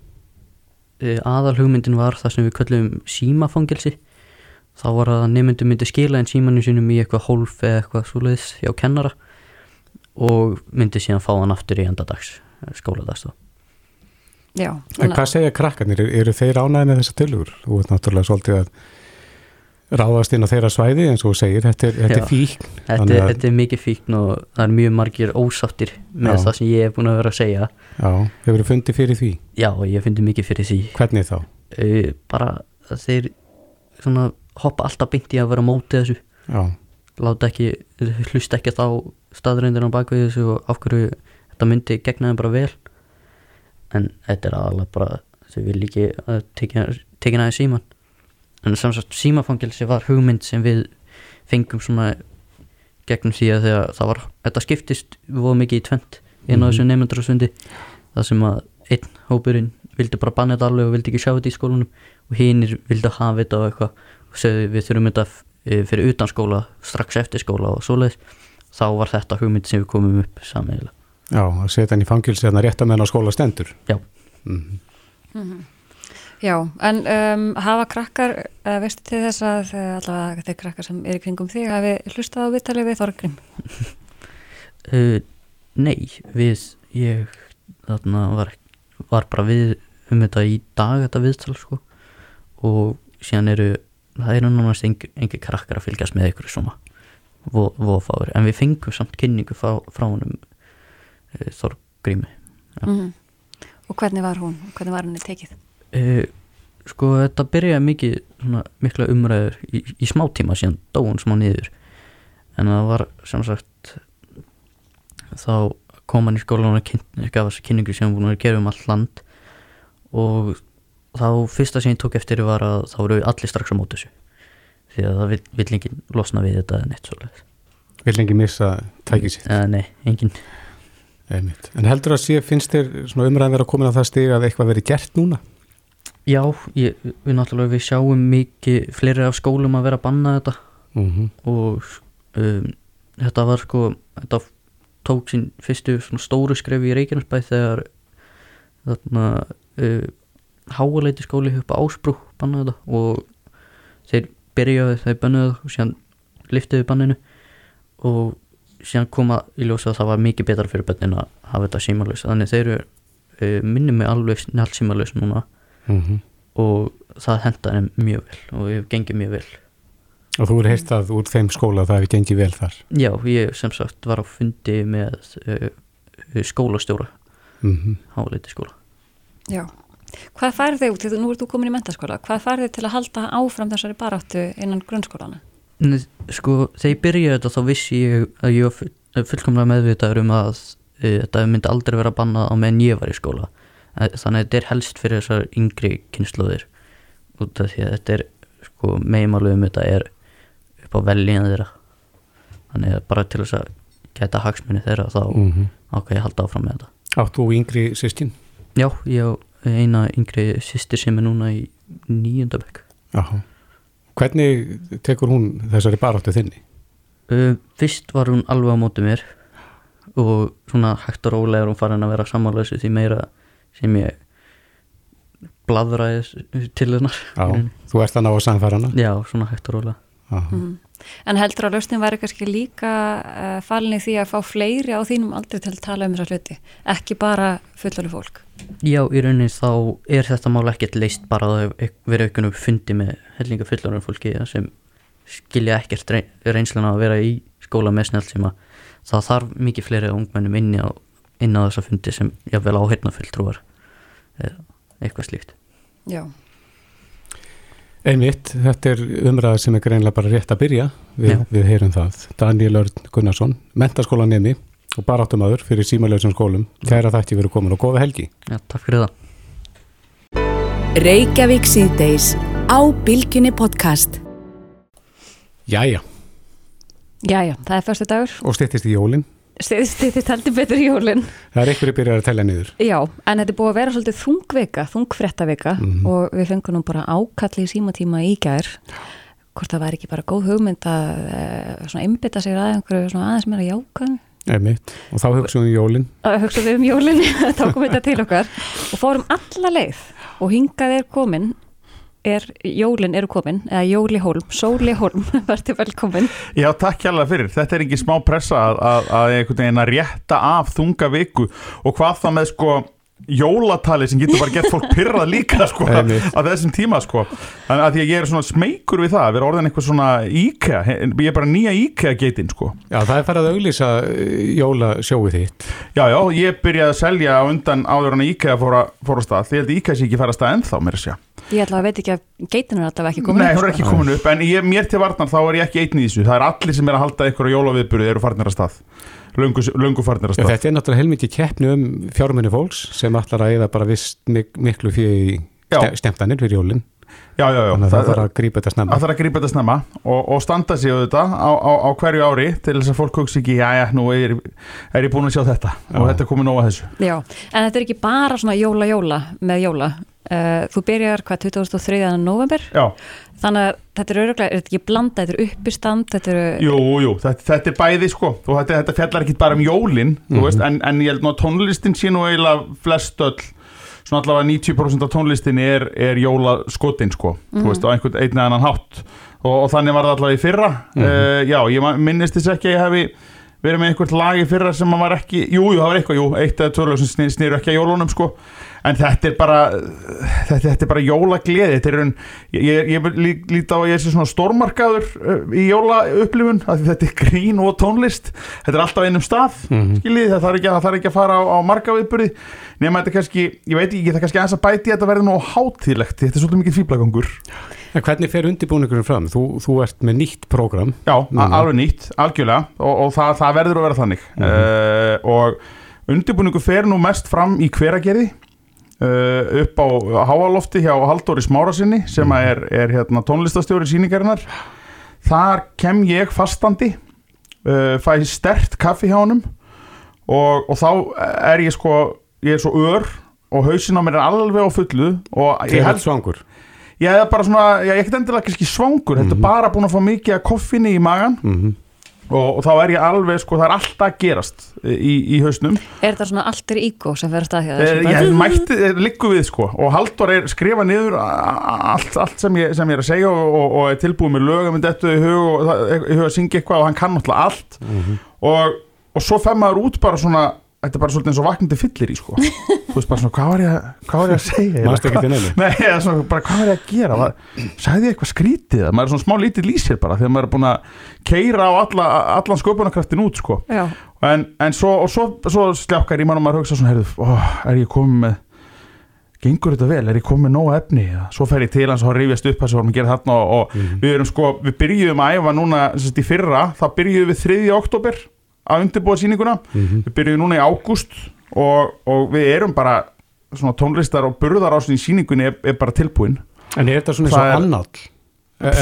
e, aðal hugmyndin var það sem við köllum símafangilsi þá var að nefndu myndi skila en símanu sínum í eitthvað hólf eða eitthvað svoleiðis hjá kennara og myndi síðan fá hann aftur í endadags skóladags þá Já, En hvað segja krakkarnir? Eru, þeir ánæði með þessa tilugur? Þú ert náttúrulega svolítið að ráðast inn á þeirra svæði eins og þú segir, þetta er, þetta Já. er fíkn. Þetta, að- þetta er mikið fíkn og það er mjög margir ósáttir með Já. það sem ég hef búin að vera að segja. Já, hefur þið fundið fyrir því? Já, ég fyndi mikið fyrir því. Hvernig þá? uh, bara þeir svona hoppa alltaf í að vera á móti þessu. Já, láta ekki, hlusta ekki þá staðreindir á bakvið þessu og af hverju þetta myndi gegna þeim bara vel. En þetta er aðalega bara þau vil ekki að tekja næði síman en sem sagt símafangilsi var hugmynd sem við fengum svona gegnum því að þegar það var þetta skiptist voða mikið í tvent inn á þessu nefndrasundi það sem að einn hópurinn vildi bara banna þetta alveg og vildi ekki sjá þetta í skólanum og hinnir vildi hafa þetta og eitthvað og segðu við þurfum þetta eh, fyrir utan skóla strax eftir skóla og svoleiðis. Þá var þetta hugmynd sem við komum upp samiðilega já, að setja hann í fangilsi þannig að rétta menn á skóla stendur. Já. Mhm. Já, en um, hafa krakkar, uh, veistu til þess að uh, allavega þeir krakkar sem er í kringum þig hafi hlustað á viðtalið við Þorgrim? [laughs] uh, Nei, við ég þarna var, var bara við um þetta í dag þetta viðtal sko og síðan eru það eru nánast engi, engi krakkar að fylgjast með ykkur svona vo- voðfáður en við fengum samt kynningu frá, frá honum uh, Þorgrími. Mm Og hvernig var hún? Hvernig var henni tekið? Uh, sko þetta byrjaði mikið svona mikla umræður í, í smá tíma síðan dóun smá niður. En það var sem sagt þá kom hann í skólan og gaf þessi kynningu sem búin að gera um allt land. Og þá fyrsta sem ég tók eftir var að þá voru allir strax á móti þessu. Því að það vill enginn losna við þetta eða neitt svoleiðis. Vil lengi missa tækið sitt? Eða nei, enginn. En heldur að sé, finnst þér umræðin vera komin á það stig að eitthvað verið gert núna? Já, ég, við náttúrulega við sjáum mikið fleiri af skólum að vera að banna þetta. Mm og um, þetta var sko þetta tók sín fyrstu stóru skrefi í Reykjanesbæð þegar þarna uh, háaleiti skóli upp á Ásbrú bannaði þetta og þeir byrjaði þeir bannaði það og síðan liftiði banninu. Og síðan koma í ljósa að það var mikið betra fyrir bönnin að hafa þetta símalus þannig þeir eru uh, minni með snjált símalus núna -hmm. og það hendaði þeim mjög vel og ég gengið mjög vel Og þú eru heist að úr þeim skóla að það hefði gengið vel þar Já, ég sem sagt var á fundi með uh, skólastjóra mm háleiti skóla. Já. Hvað færði þig út? Nú ert þú komin í mentaskóla. Hvað færði þig til að halda áfram þessari baráttu innan grunnskólana? Sko, þegar ég byrjaði þetta þá vissi ég að ég var full, fullkomlega meðvitaður um að uh, þetta myndi aldrei vera bannað á meðan ég var í skóla. Eh, Þannig að þetta er helst fyrir þessar yngri kynnslóðir út af því að þetta er sko, meðmálu um þetta er upp á velíðan þeirra. Þannig að bara til þess að geta hagsmunni þeirra þá -hmm. ákveð ég að halda áfram með þetta. Átt þú yngri sískin? Já, ég á eina yngri sýstir sem er núna í nýjöndabökk. Hvernig tekur hún þessari baráttu þinni? Uh, fyrst var hún alveg á móti mér og svona hægt og rólega er hún farin að vera samanlösu því meira sem ég bladraði til hennar. Já, þú ert að ná að samfæra hana? Já, svona hægt og rólega. Mm. En heldur að lausnin væri kannski líka uh, falin í því að fá fleiri á þínum aldrei til að tala um þessa hluti, ekki bara fullari fólk. Já, í rauninni þá er þetta mál ekkert leist bara að það hef verið aukunum fundi með hellinga fullarum fólki sem skilja ekkert reyn, reynsluna að vera í skóla með snjálfsíma. Það þarf mikið fleiri ungmennum inni á, inn á þessa fundi sem jáfnvel áheirna fulltrúar eða eitthvað slíkt. Já. Einmitt, þetta er umræða sem er greinlega bara rétt að byrja, við, við heyrum það. Daniel Örn Gunnarsson, mentaskólanemi og baráttumadur fyrir símalöfsum skólum. Kæra þætti verið komin og góða helgi. Já, takk fyrir það. Reykjavík síðdeis á Bilginni podcast. Jæja, Jæja, það er förstu dagur. og styttist í jólinn. Stýttist heldur betur í jólinn. Það er einhverju byrjar að tella niður. Já, en þetta er búið að vera svolítið þungvika, þungfréttavika Mhm. og við fengum nú bara ákalli í símatíma í gær. Hvort það væri ekki bara góð hugmynd að e, svona einbytta sig að einhverju aðeins meira. Einmitt, og þá hugsaum við jólinn. Að hugsa við um jólinn, [laughs] þá kom þetta til okkar og fórum alla leið og hingað er komin er, jólin eru komin eða Jóli Hólm, Sóli Hólm [laughs] verður velkomin Já, takk hjálpa fyrir. Þetta er ekki smá pressa að, að, að einhvern veginn að rétta af þunga viku og hvað það með sko jólatali sem getur bara gett fólk pyrrað líka [laughs] sko á þessum tíma sko. Þannig að því að ég er svona smeykur við það að vera orðin eitthvað svona IKEA, ég er bara nýja IKEA geitin sko. Já, það er farið að auglýsa jólasjóið þitt. Já, já, ég byrjaði að selja á undan áður en að IKEA fór að, fór að stað. Því held að IKEA sé ekki fara að stað ennþá mér að segja. Ég ætla að veit ekki að geitin er alltaf ekki komin Nei, upp, hún er sko. ekki komin upp en ég, mér til varnar þá er ég ekki einn í þessu. Það er allir sem er að halda ykkur á jólaviðbyrðu eru farnir að stað. þetta er náttúrulega heilmikið keppni um fjármenni fólks sem ætlar að eða bara vist mik miklu fyrir stemtanir fyrir jólin Já, já, já, það þarf að grípa þetta snemma Það þarf að grípa þetta snemma og, og standa sig auðvitað á, á, á hverju ári til þess að fólk hugsi ekki, já, já, nú er, er ég búin að sjá þetta og Já. þetta er komið nóga þessu. Já, en þetta er ekki bara svona jóla-jóla með jóla uh, Þú byrjar hvað 2003. november Já, þannig að þetta er öruglega, er þetta ekki blanda þetta er uppistand, þetta eru jú, jú, þetta, þetta er bæði sko og þetta, þetta fjallar ekki bara um jólin, þú veist, en, en ég held nú að tónlistin sé nú eiginlega flest öll svona allavega 90% af tónlistinni er, er jólaskotin sko, þú veist, á einhvern einn eða annan hátt. Og, og þannig var það allavega í fyrra. Uh, já, ég minnist þess ekki að ég hefi verið með einhvert lag í fyrra sem að var ekki, jú, jú, það var eitthvað, jú, eitt eða tvörlega sem snýr, snýr ekki að jólunum sko en þetta er bara þetta, þetta er bara jólagleði. Þetta er raun, ég, ég, ég lí, líti á að ég sé svona stórmarkaður uh, í jólaupplifun, þetta er grín og tónlist, þetta er alltaf einum stað Mhm. skiljið, það þarf ekki, að- ekki að fara á, á marga viðburði, nema þetta er kannski ég veit ekki, það er kannski aðeins að bæti þetta verði nú hátíðlegt, þetta er svolítið mikið fýblagangur En hvernig fer undirbúningurinn fram? Þú, þú ert með nýtt prógram Já, Núna. alveg nýtt, algjörlega. Og, og það, það verður að vera þannig. Uh, og undirbúningu fer nú mest fram í hveragerði uh, upp á háalofti hjá Halldóri Smárasinni sem að er, er hérna, tónlistastjóri síningarinnar þar kem ég fastandi uh, fæ stert kaffi hjá honum og, og þá er ég sko ég er svo ör og hausinn á mér er alveg á fullu og Ég held svangur? Ég er bara svona, ég er ekkert endilega kannski svangur, þetta er bara búin að fá mikið af koffinni í magan mm og, og þá er ég alveg, sko, það er alltaf að gerast í, í hausnum. Er þetta svona alter ego sem fer að þessu? ég mætti, eh, liggur við, sko. Og Halldór er skrifa niður allt, allt sem, ég, sem ég er að segja og, og, og er tilbúið með lögum með þetta í hug og það- í hug að syngja eitthvað og hann kann náttúrulega allt. Og, og svo fer maður út bara svona þetta er bara svolítið eins og vaknandi fyllir í, sko. Þú veist bara svona, hvað var ég, að- hvað var ég að segja Manstu ekki til neinu? [laughs] Nei, eða svona, bara hvað var ég að gera? Var, sagði ég eitthvað skrítið maður er svona smá lítið lýsir bara þegar maður er búin að keira á alla, allan sköpunarkraftin út sko. Já, en, en svo, og svo, svo sljákar í mann og maður hugsa svona, heyrðu, ó, er ég komið með gengur þetta vel, er ég komið með nóga efni? Svo fer ég til hans og hann rifjast upp þess að vorum að gera þarna og, og við erum sko við byrjuðum að æfa núna sérst, í fyrra, þá byrjuðum við 3. oktober að undirbúa sýninguna við byrjuðum núna í ágúst og, og við erum bara svona tónlistar og burðar á svona í sýningunni er, er bara tilbúin En er þetta svona eins og annál?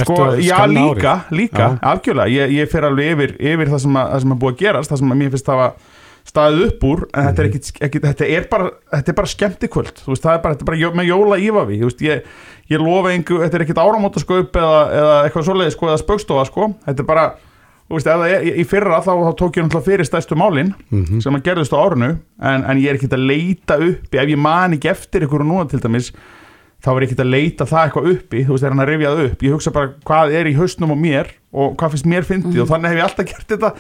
sko, já líka, líka, Já. algjörlega ég, ég fer alveg yfir, yfir það, sem að, er búið að gerast það sem að mér finnst það að staðið upp úr en þetta er Mhm. ekki, ekki þetta er bara, þetta er bara skemmtikvöld það er bara, þetta er bara jó- með jóla ífavi þú veist, ég, ég lofa engu, þetta er ekkit áramótaskaup eða, eða eitthvað svoleiði sko, eða spöggstofa sko, þetta er bara veist, það er, í fyrra þá, þá tók ég náttúrulega fyrir stærstu málin Mhm. sem að gerðist á árunu en, en ég er ekkit að leita uppi. Ef ég man ekki eftir ykkur núna til dæmis þá er ég ekkert að leita það eitthvað uppi. Þú veist, er hann að rifja það upp? Ég hugsa bara hvað er í hausnum á mér og hvað finnst mér fyndið? Og þannig hef ég alltaf gert þetta.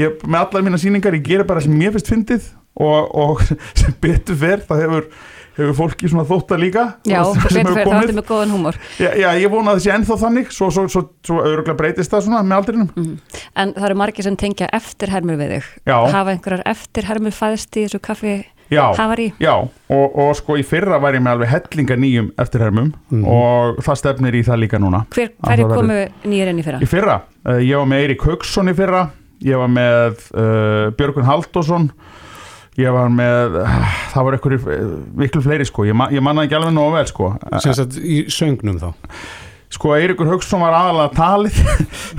Ég, með allar mína sýningar, ég gerir bara sem mér finnst fyndið og, og [laughs] sem betur fer það hefur, hefur fólki svona þótt að líka? Já, það er með góðan húmor. Já, já, ég vona að það sé ennþá þannig. Svo, svo, svo, svo öruglega breytist það svona með aldrinum. En það eru margir sem tengja eftirhermur við þig. Já. Hafa einhverjar eftirhermur fæðst í þessu kaffi já, já. Og, og sko í fyrra var ég með alveg hellinga nýjum eftirhermum og það stefnir í það líka núna. Hver, hverju það komu nýjir inn í fyrra? Í fyrra, uh, ég var með Eirík Haugsson í fyrra. Ég var með uh, Björgun Halldórsson Ég var með, uh, það var einhverju uh, miklu fleiri sko, ég, ma ég manna ekki alveg nógu vel sko. Sem sagt í söngnum þá? Sko Eiríkur Haugsson var aðalega talið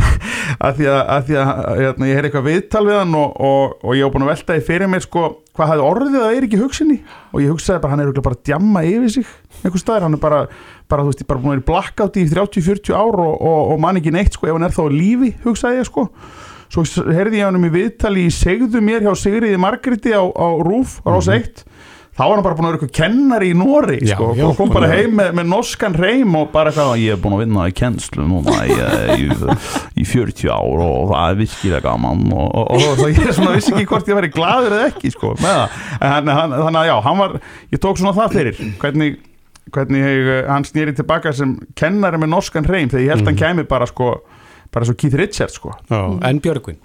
[laughs] að því að, að, því að hérna, ég heyrði eitthvað viðtal við hann og, og, og ég var búin að velta því fyrir mér sko hvað hafði orðið að Eiríki Haugssoni og ég hugsaði bara hann er bara að djamma yfir sig einhver staðar, hann er bara, bara þú veist, bara búin að vera í blackout í 30-40 ár og, og, og man ekki neitt sko ef hann er þá á lífi, hugsaði ég sko svo heyrði ég hann um í viðtali í segðu mér hjá Sigriði Margreti á, á Rúf, á Rás 1 þá var hann bara búin að vera eitthvað kennari í Nóri Já, sko, já, og kom bara já. heim með, með norskan reym og bara eitthvað ég er búin að vinna í kennslu núna í, í, í 40 ár og það er virkilega gaman og, og, og, og ég er svona vissi ekki hvort ég væri gladur eða ekki sko, með það. En hann, hann, þannig að já, hann var, ég tók svona það fyrir hvernig, hvernig ég, hann snýri tilbaka sem kennari með norskan reym þegar ég held hann kæmi bara sko bara svo Keith Richards sko. Já, en Björgvin?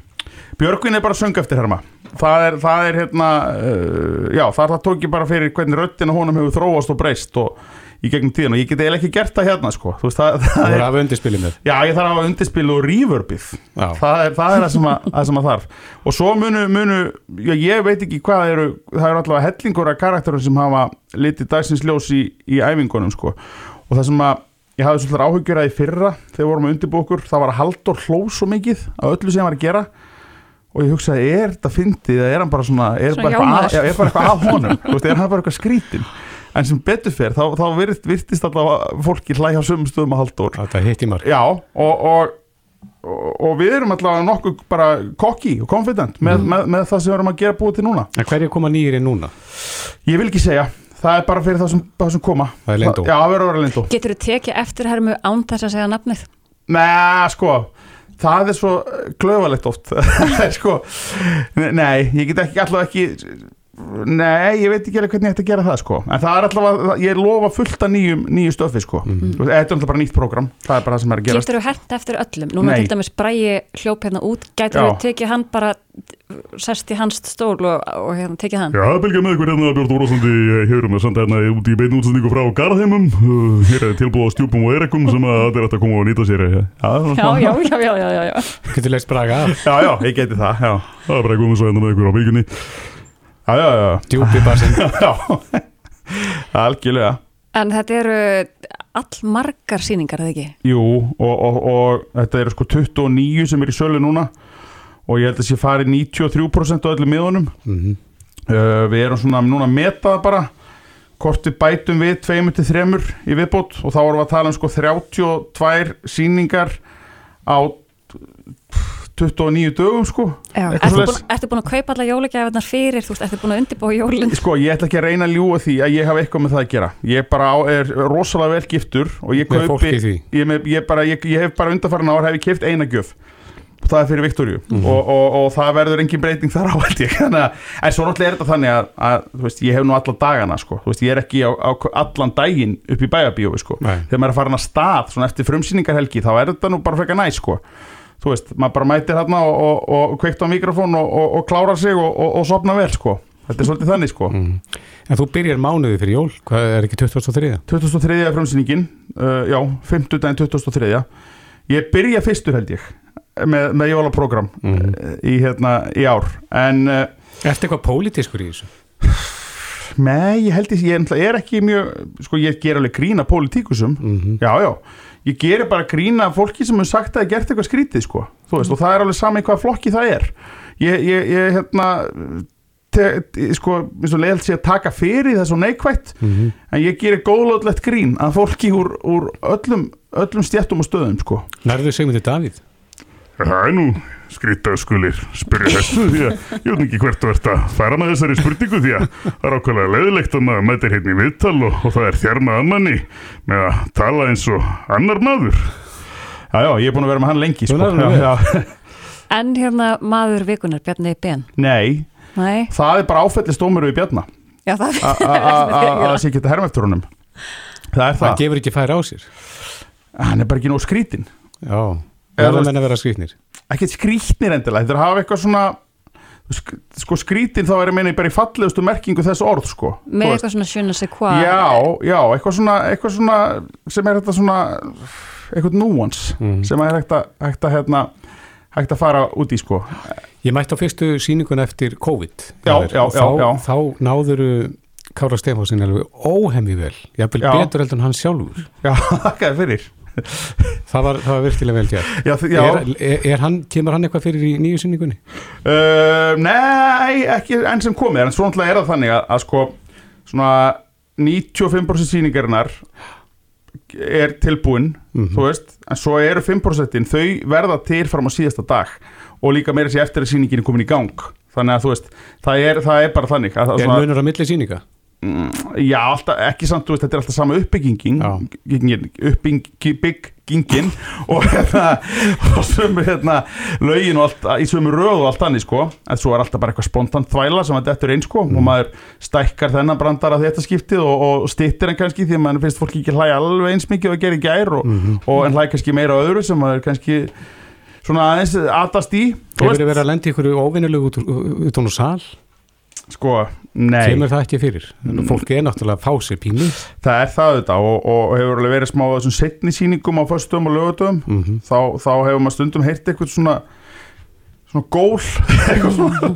Björgvin er bara söng eftir herma. Það er, það er hérna uh, já, það, það tók ég bara fyrir hvernig röddina honum hefur þróast og breyst og í gegnum tíðan og ég get eiginlega ekki gert það hérna sko. Þú veist, það, það Það er, voru af undirspilið með já, ég þarf að hafa undirspil og reverbið. Það er það, er það, sem að, [laughs] það sem að þarf. Og svo munu, munu já, ég veit ekki hvað eru það eru allavega hellingur af karakterum sem hafa litið dagsins ljós í, í æfingunum sko. og það sem að ég hafði svolítið áhugjur að í fyrra þegar við vorum að undirbúkur það var að Halldór hló svo mikið af öllu sem hann var að gera. Og ég hugsaði, er þetta fyndið eða er hann bara svona, er Svona bara eitthvað að, er bara eitthvað að honum? Þú veist, er hann bara eitthvað skrítin en sem betur fer, þá, þá virt, virtist allavega fólki hlæja á sömum stöðum að Halldór. Þetta hitt í mark. Já, og, og, og, og við erum allavega nokkuð bara kokki og confident með, Mhm. með, með það sem við erum að gera búið til núna. En hverju koma nýjir inn núna? Ég vil ekki segja, það er bara fyrir það sem, það sem koma Það er leyndó. Já, það verður að vera lindó Getur þú tekið eftirhermu án þess að segja nafnið? Nei, sko Það er svo glöfalegt oft [laughs] sko Nei, ég get ekki allavega ekki Nei, ég veit ekki alveg hvernig ég ætti að gera það sko En það er allavega, ég lofa fullt af nýjum nýju stöfi sko. Þú veist, Þetta er alltaf bara nýtt prógram Það er bara það sem er að gerast Getur þú hent eftir öllum? Núna Nei. til dæmis bræði hljóp hérna út Getur Já. þú tekið hann bara sest í hans stól og, og hérna, tekið hann? Já, bylgja með ykkur hérna Björn Órásandi hér um að senda hérna út í beinu útsendingu frá Garðheimum uh, hér er tilbúið á stjúpum og erekum sem að þetta er hægt að koma og nýta sér já, Já, já, já, já, já. Getur leist braga Já, já, ég geti það, já það er bara komið svo hérna með ykkur á já, Djúpi basinn. [laughs] Já. Algjörlega. En þetta eru allmargar sýningar, eða ekki? Jú, og, og, og þetta eru sko 29 sem er í sölu núna og ég held að sé farið 93% af öllum miðunum. Mhm. uh, Við erum svona núna að meta það bara hvort við bætum við 2-3 í viðbót og þá erum við að tala um sko 32 sýningar á 29 dögum sko Ertu búin, ertu búin að kaupa alla jólagjafirnar fyrir? Þú veist, ertu búin að undirbúa jólinn? Sko, ég ætla ekki að reyna að ljúga því að ég hafa eitthvað með það að gera Ég bara á, er rosalega vel giftur og ég Með fólki kaupi í því. ég, með, ég, bara, ég, ég hef bara undarfærin ár hef ég keft eina gjöf það er fyrir Viktorju Mhm. og, og, og það verður engin breyting þar á held ég [laughs] Þannig að- en svo náttúrulega er þetta þannig að, að þú veist, ég hef nú alla dagana sko. Þú veist, ég er ekki á, á allan daginn upp í bæjabíói sko. Nei. þegar maður er farin að stað svona eftir frumsýningarhelgi þá er þetta nú bara frekar næ sko. Þú veist, maður bara mætir hérna og, og, og kveikt á mikrofón og, og, og klárar sig og, og, og sopna vel sko. þetta er svolítið þannig sko. Mhm. En þú byrjar mánuði fyrir jól Hvað er ekki 23? 23. frumsýningin uh, já, 50 daginn 23. ég byrja fyrstur held ég með, með jólaprógram Mhm. uh, í, hérna, í ár en uh, Ertu eitthvað pólitískur í þessu? nei, ég held ég, ég náttúrulega er ekki mjög sko ég ger alveg grína pólitíkusum Mhm. já, já, ég gerir bara grína fólki sem hefur sagt að það gert eitthvað skrítið sko, veist, og það er alveg sama í hvað flokki það er ég, ég, ég hérna te, te, sko, eins og leiðalt sé að taka fyrir það er svo neikvætt Mhm. en ég gerir góðlótlegt grín að fólki úr, úr öllum, öllum stjættum og stöðum sko. Nærðu Sigmundi Davíð? Það er nú skrýta skulir spyrja þessu [laughs] því að ég veit ekki hvert þú ert að fara með þessari spurningu því að það er ákveðlega leðilegt að maður mætir hérna í viðtal og, og það er þjarna að manni með að tala eins og annar maður. Já, já, ég er búin að vera með hann lengi sko. Já. [laughs] En hérna maður vikunar, Bjarni Ben. nei, Nei, það er bara áfellistómur við Bjarna. Já það [laughs] að sé geta herm eftir honum. Það er Hann það, gefur ekki færi á sér. Hann er bara ekki nóg skrítin Já, Eða verða þú menn að vera skrýtnir ekkert skrítnir endilega, þetta er að hafa eitthvað svona sk sko skrítin þá er ég meina bara í fallegustu merkingu þess orð sko með eitthvað svona sjöna sig hvað. Já, já, eitthvað svona, eitthvað svona sem er þetta svona eitthvað núans Mhm. sem er hægt að, hægt að hérna, hægt að fara út í sko Ég mætti á fyrstu sýninguna eftir COVID Já, já, þá, já. þá náðuru Kára Stefánsin alveg óhemmi vel Jafnvel Já. betur heldur en hann sjálfur Já, [laughs] þakkaði fyrir Það var, það var virkilega vel gert. Er, er, hann, kemur hann eitthvað fyrir í nýju sýningunni? uh, Nei, ekki enn sem komið en svo náttúrulega er það þannig að, að sko svona 95% sýningarinnar er tilbúin Mhm. þú veist, en svo eru 5% þau verða til fram á síðasta dag og líka meira sér eftir að sýningin er komin í gang þannig að þú veist, það er, það er bara þannig að, Er svona, munur á milli sýninga? Mm, já, alltaf, ekki samt, veist, þetta er alltaf sama uppbyggingin uppbyggingin og hérna og sömu hérna lögin og allt, í sömu röð og allt annir sko en svo er alltaf bara eitthvað spontant þvæla sem þetta er eins sko Mm. og maður stækkar þennan brandar að þetta skiptið og, og stittir hann kannski því að maður finnst fólki ekki hlæja alveg eins mikið og að gera í gær og, Mhm. og en hlæja kannski meira á öðru sem maður kannski svona aðeins aðast í Hefur þið verið að lenda í ykkur óvinnulegu út, út hún úr sal? Sko, nei Kemur það ekki fyrir? Mm. Fólk er náttúrulega að fá sér pínu Það er það þetta og, og hefur alveg verið smá þessum setni sýningum á föstum og lögutum Mhm. þá, þá hefur maður stundum heyrt eitthvað svona svona gól [laughs] svona,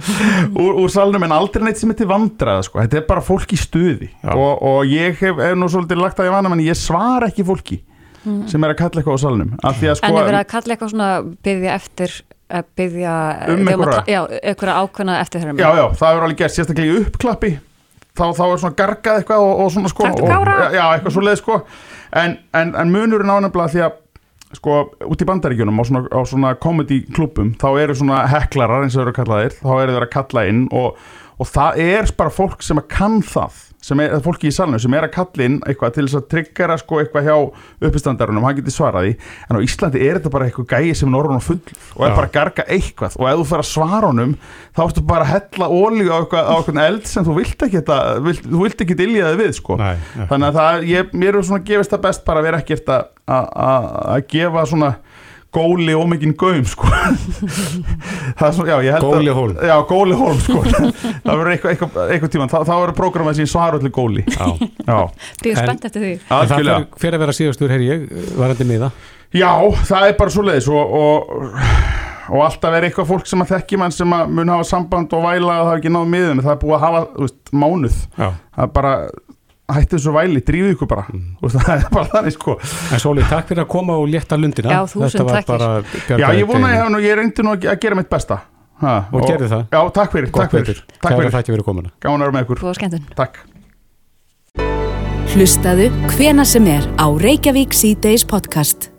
úr, úr salnum en aldrei neitt sem heitir vandraða sko. þetta er bara fólk í stuði og, og ég hef, hef nú svolítið lagt að ég vana menn ég svara ekki fólki Mhm. sem er að kalla eitthvað á því að En sko er verið að kalla eitthvað svona byggja eftir að byggja Um að einhverja? ákveðna eftir þeirra já, já, það er alveg gert sérstaklega í uppklappi. Þá, þá er svona gargað eitthvað og, og svona sko og, já, eitthvað svo leið sko. En, en, en munurinn ánefnilega því að sko, út í bandaríkjunum á svona, á svona comedy klubum, þá eru svona heklarar eins og þeir eru kallaðir, þá eru þeir að kalla inn og, og það er bara fólk sem að kann það, sem er fólki í salinu sem er að kalla inn eitthvað til þess að tryggjara sko eitthvað hjá uppistandarunum hann getur svarað því, en á Íslandi er þetta bara eitthvað gæi sem er orðun og full og er Já. bara að garga eitthvað og ef þú fer að svara honum þá ertu bara að hella ólíu á eitthvað, eld sem þú vilt ekki þetta, vilt, þú vilt ekki diljaði við sko Nei, ja. þannig að það, ég, mér er svona gefist það best bara að vera ekkert að gefa svona góli ómikinn gaum sko. [laughs] Það er svona, já, ég held Góli að hólm. já, góli hólm sko. [laughs] Það verður eitthvað, eitthvað, eitthvað tíma, þá, þá verður prógramað sem svara allir góli Já. já, Býðu En- spennt eftir því. Það fyrir, að vera síðastur, heyri ég, varandi miða? Já, það er bara svo leiðis og, og, og alltaf er eitthvað fólk sem að þekki mann sem að mun hafa samband og væla og það er ekki náðu miðum það er búið að hafa, veist, mánuð. Já. það er bara, hætti þessu væli drífið ykkur bara, Mm. þú veist, [laughs] það er bara þannig sko. En Sóli, takk fyrir að koma og létta lundina. Já, þúsund Þetta var takkir. bara Já, ég vona að ég deginum. hef nú, ég reyndi nú að gera mitt besta. Ha, Og gerði það. Já, takk fyrir, takk fyrir, Kæra fyrir, þakki fyrir komuna. Gáðan að vera með ykkur. Var skemmtun. Takk. Hlustaðu hvena sem er á Reykjavík C-Days podcast.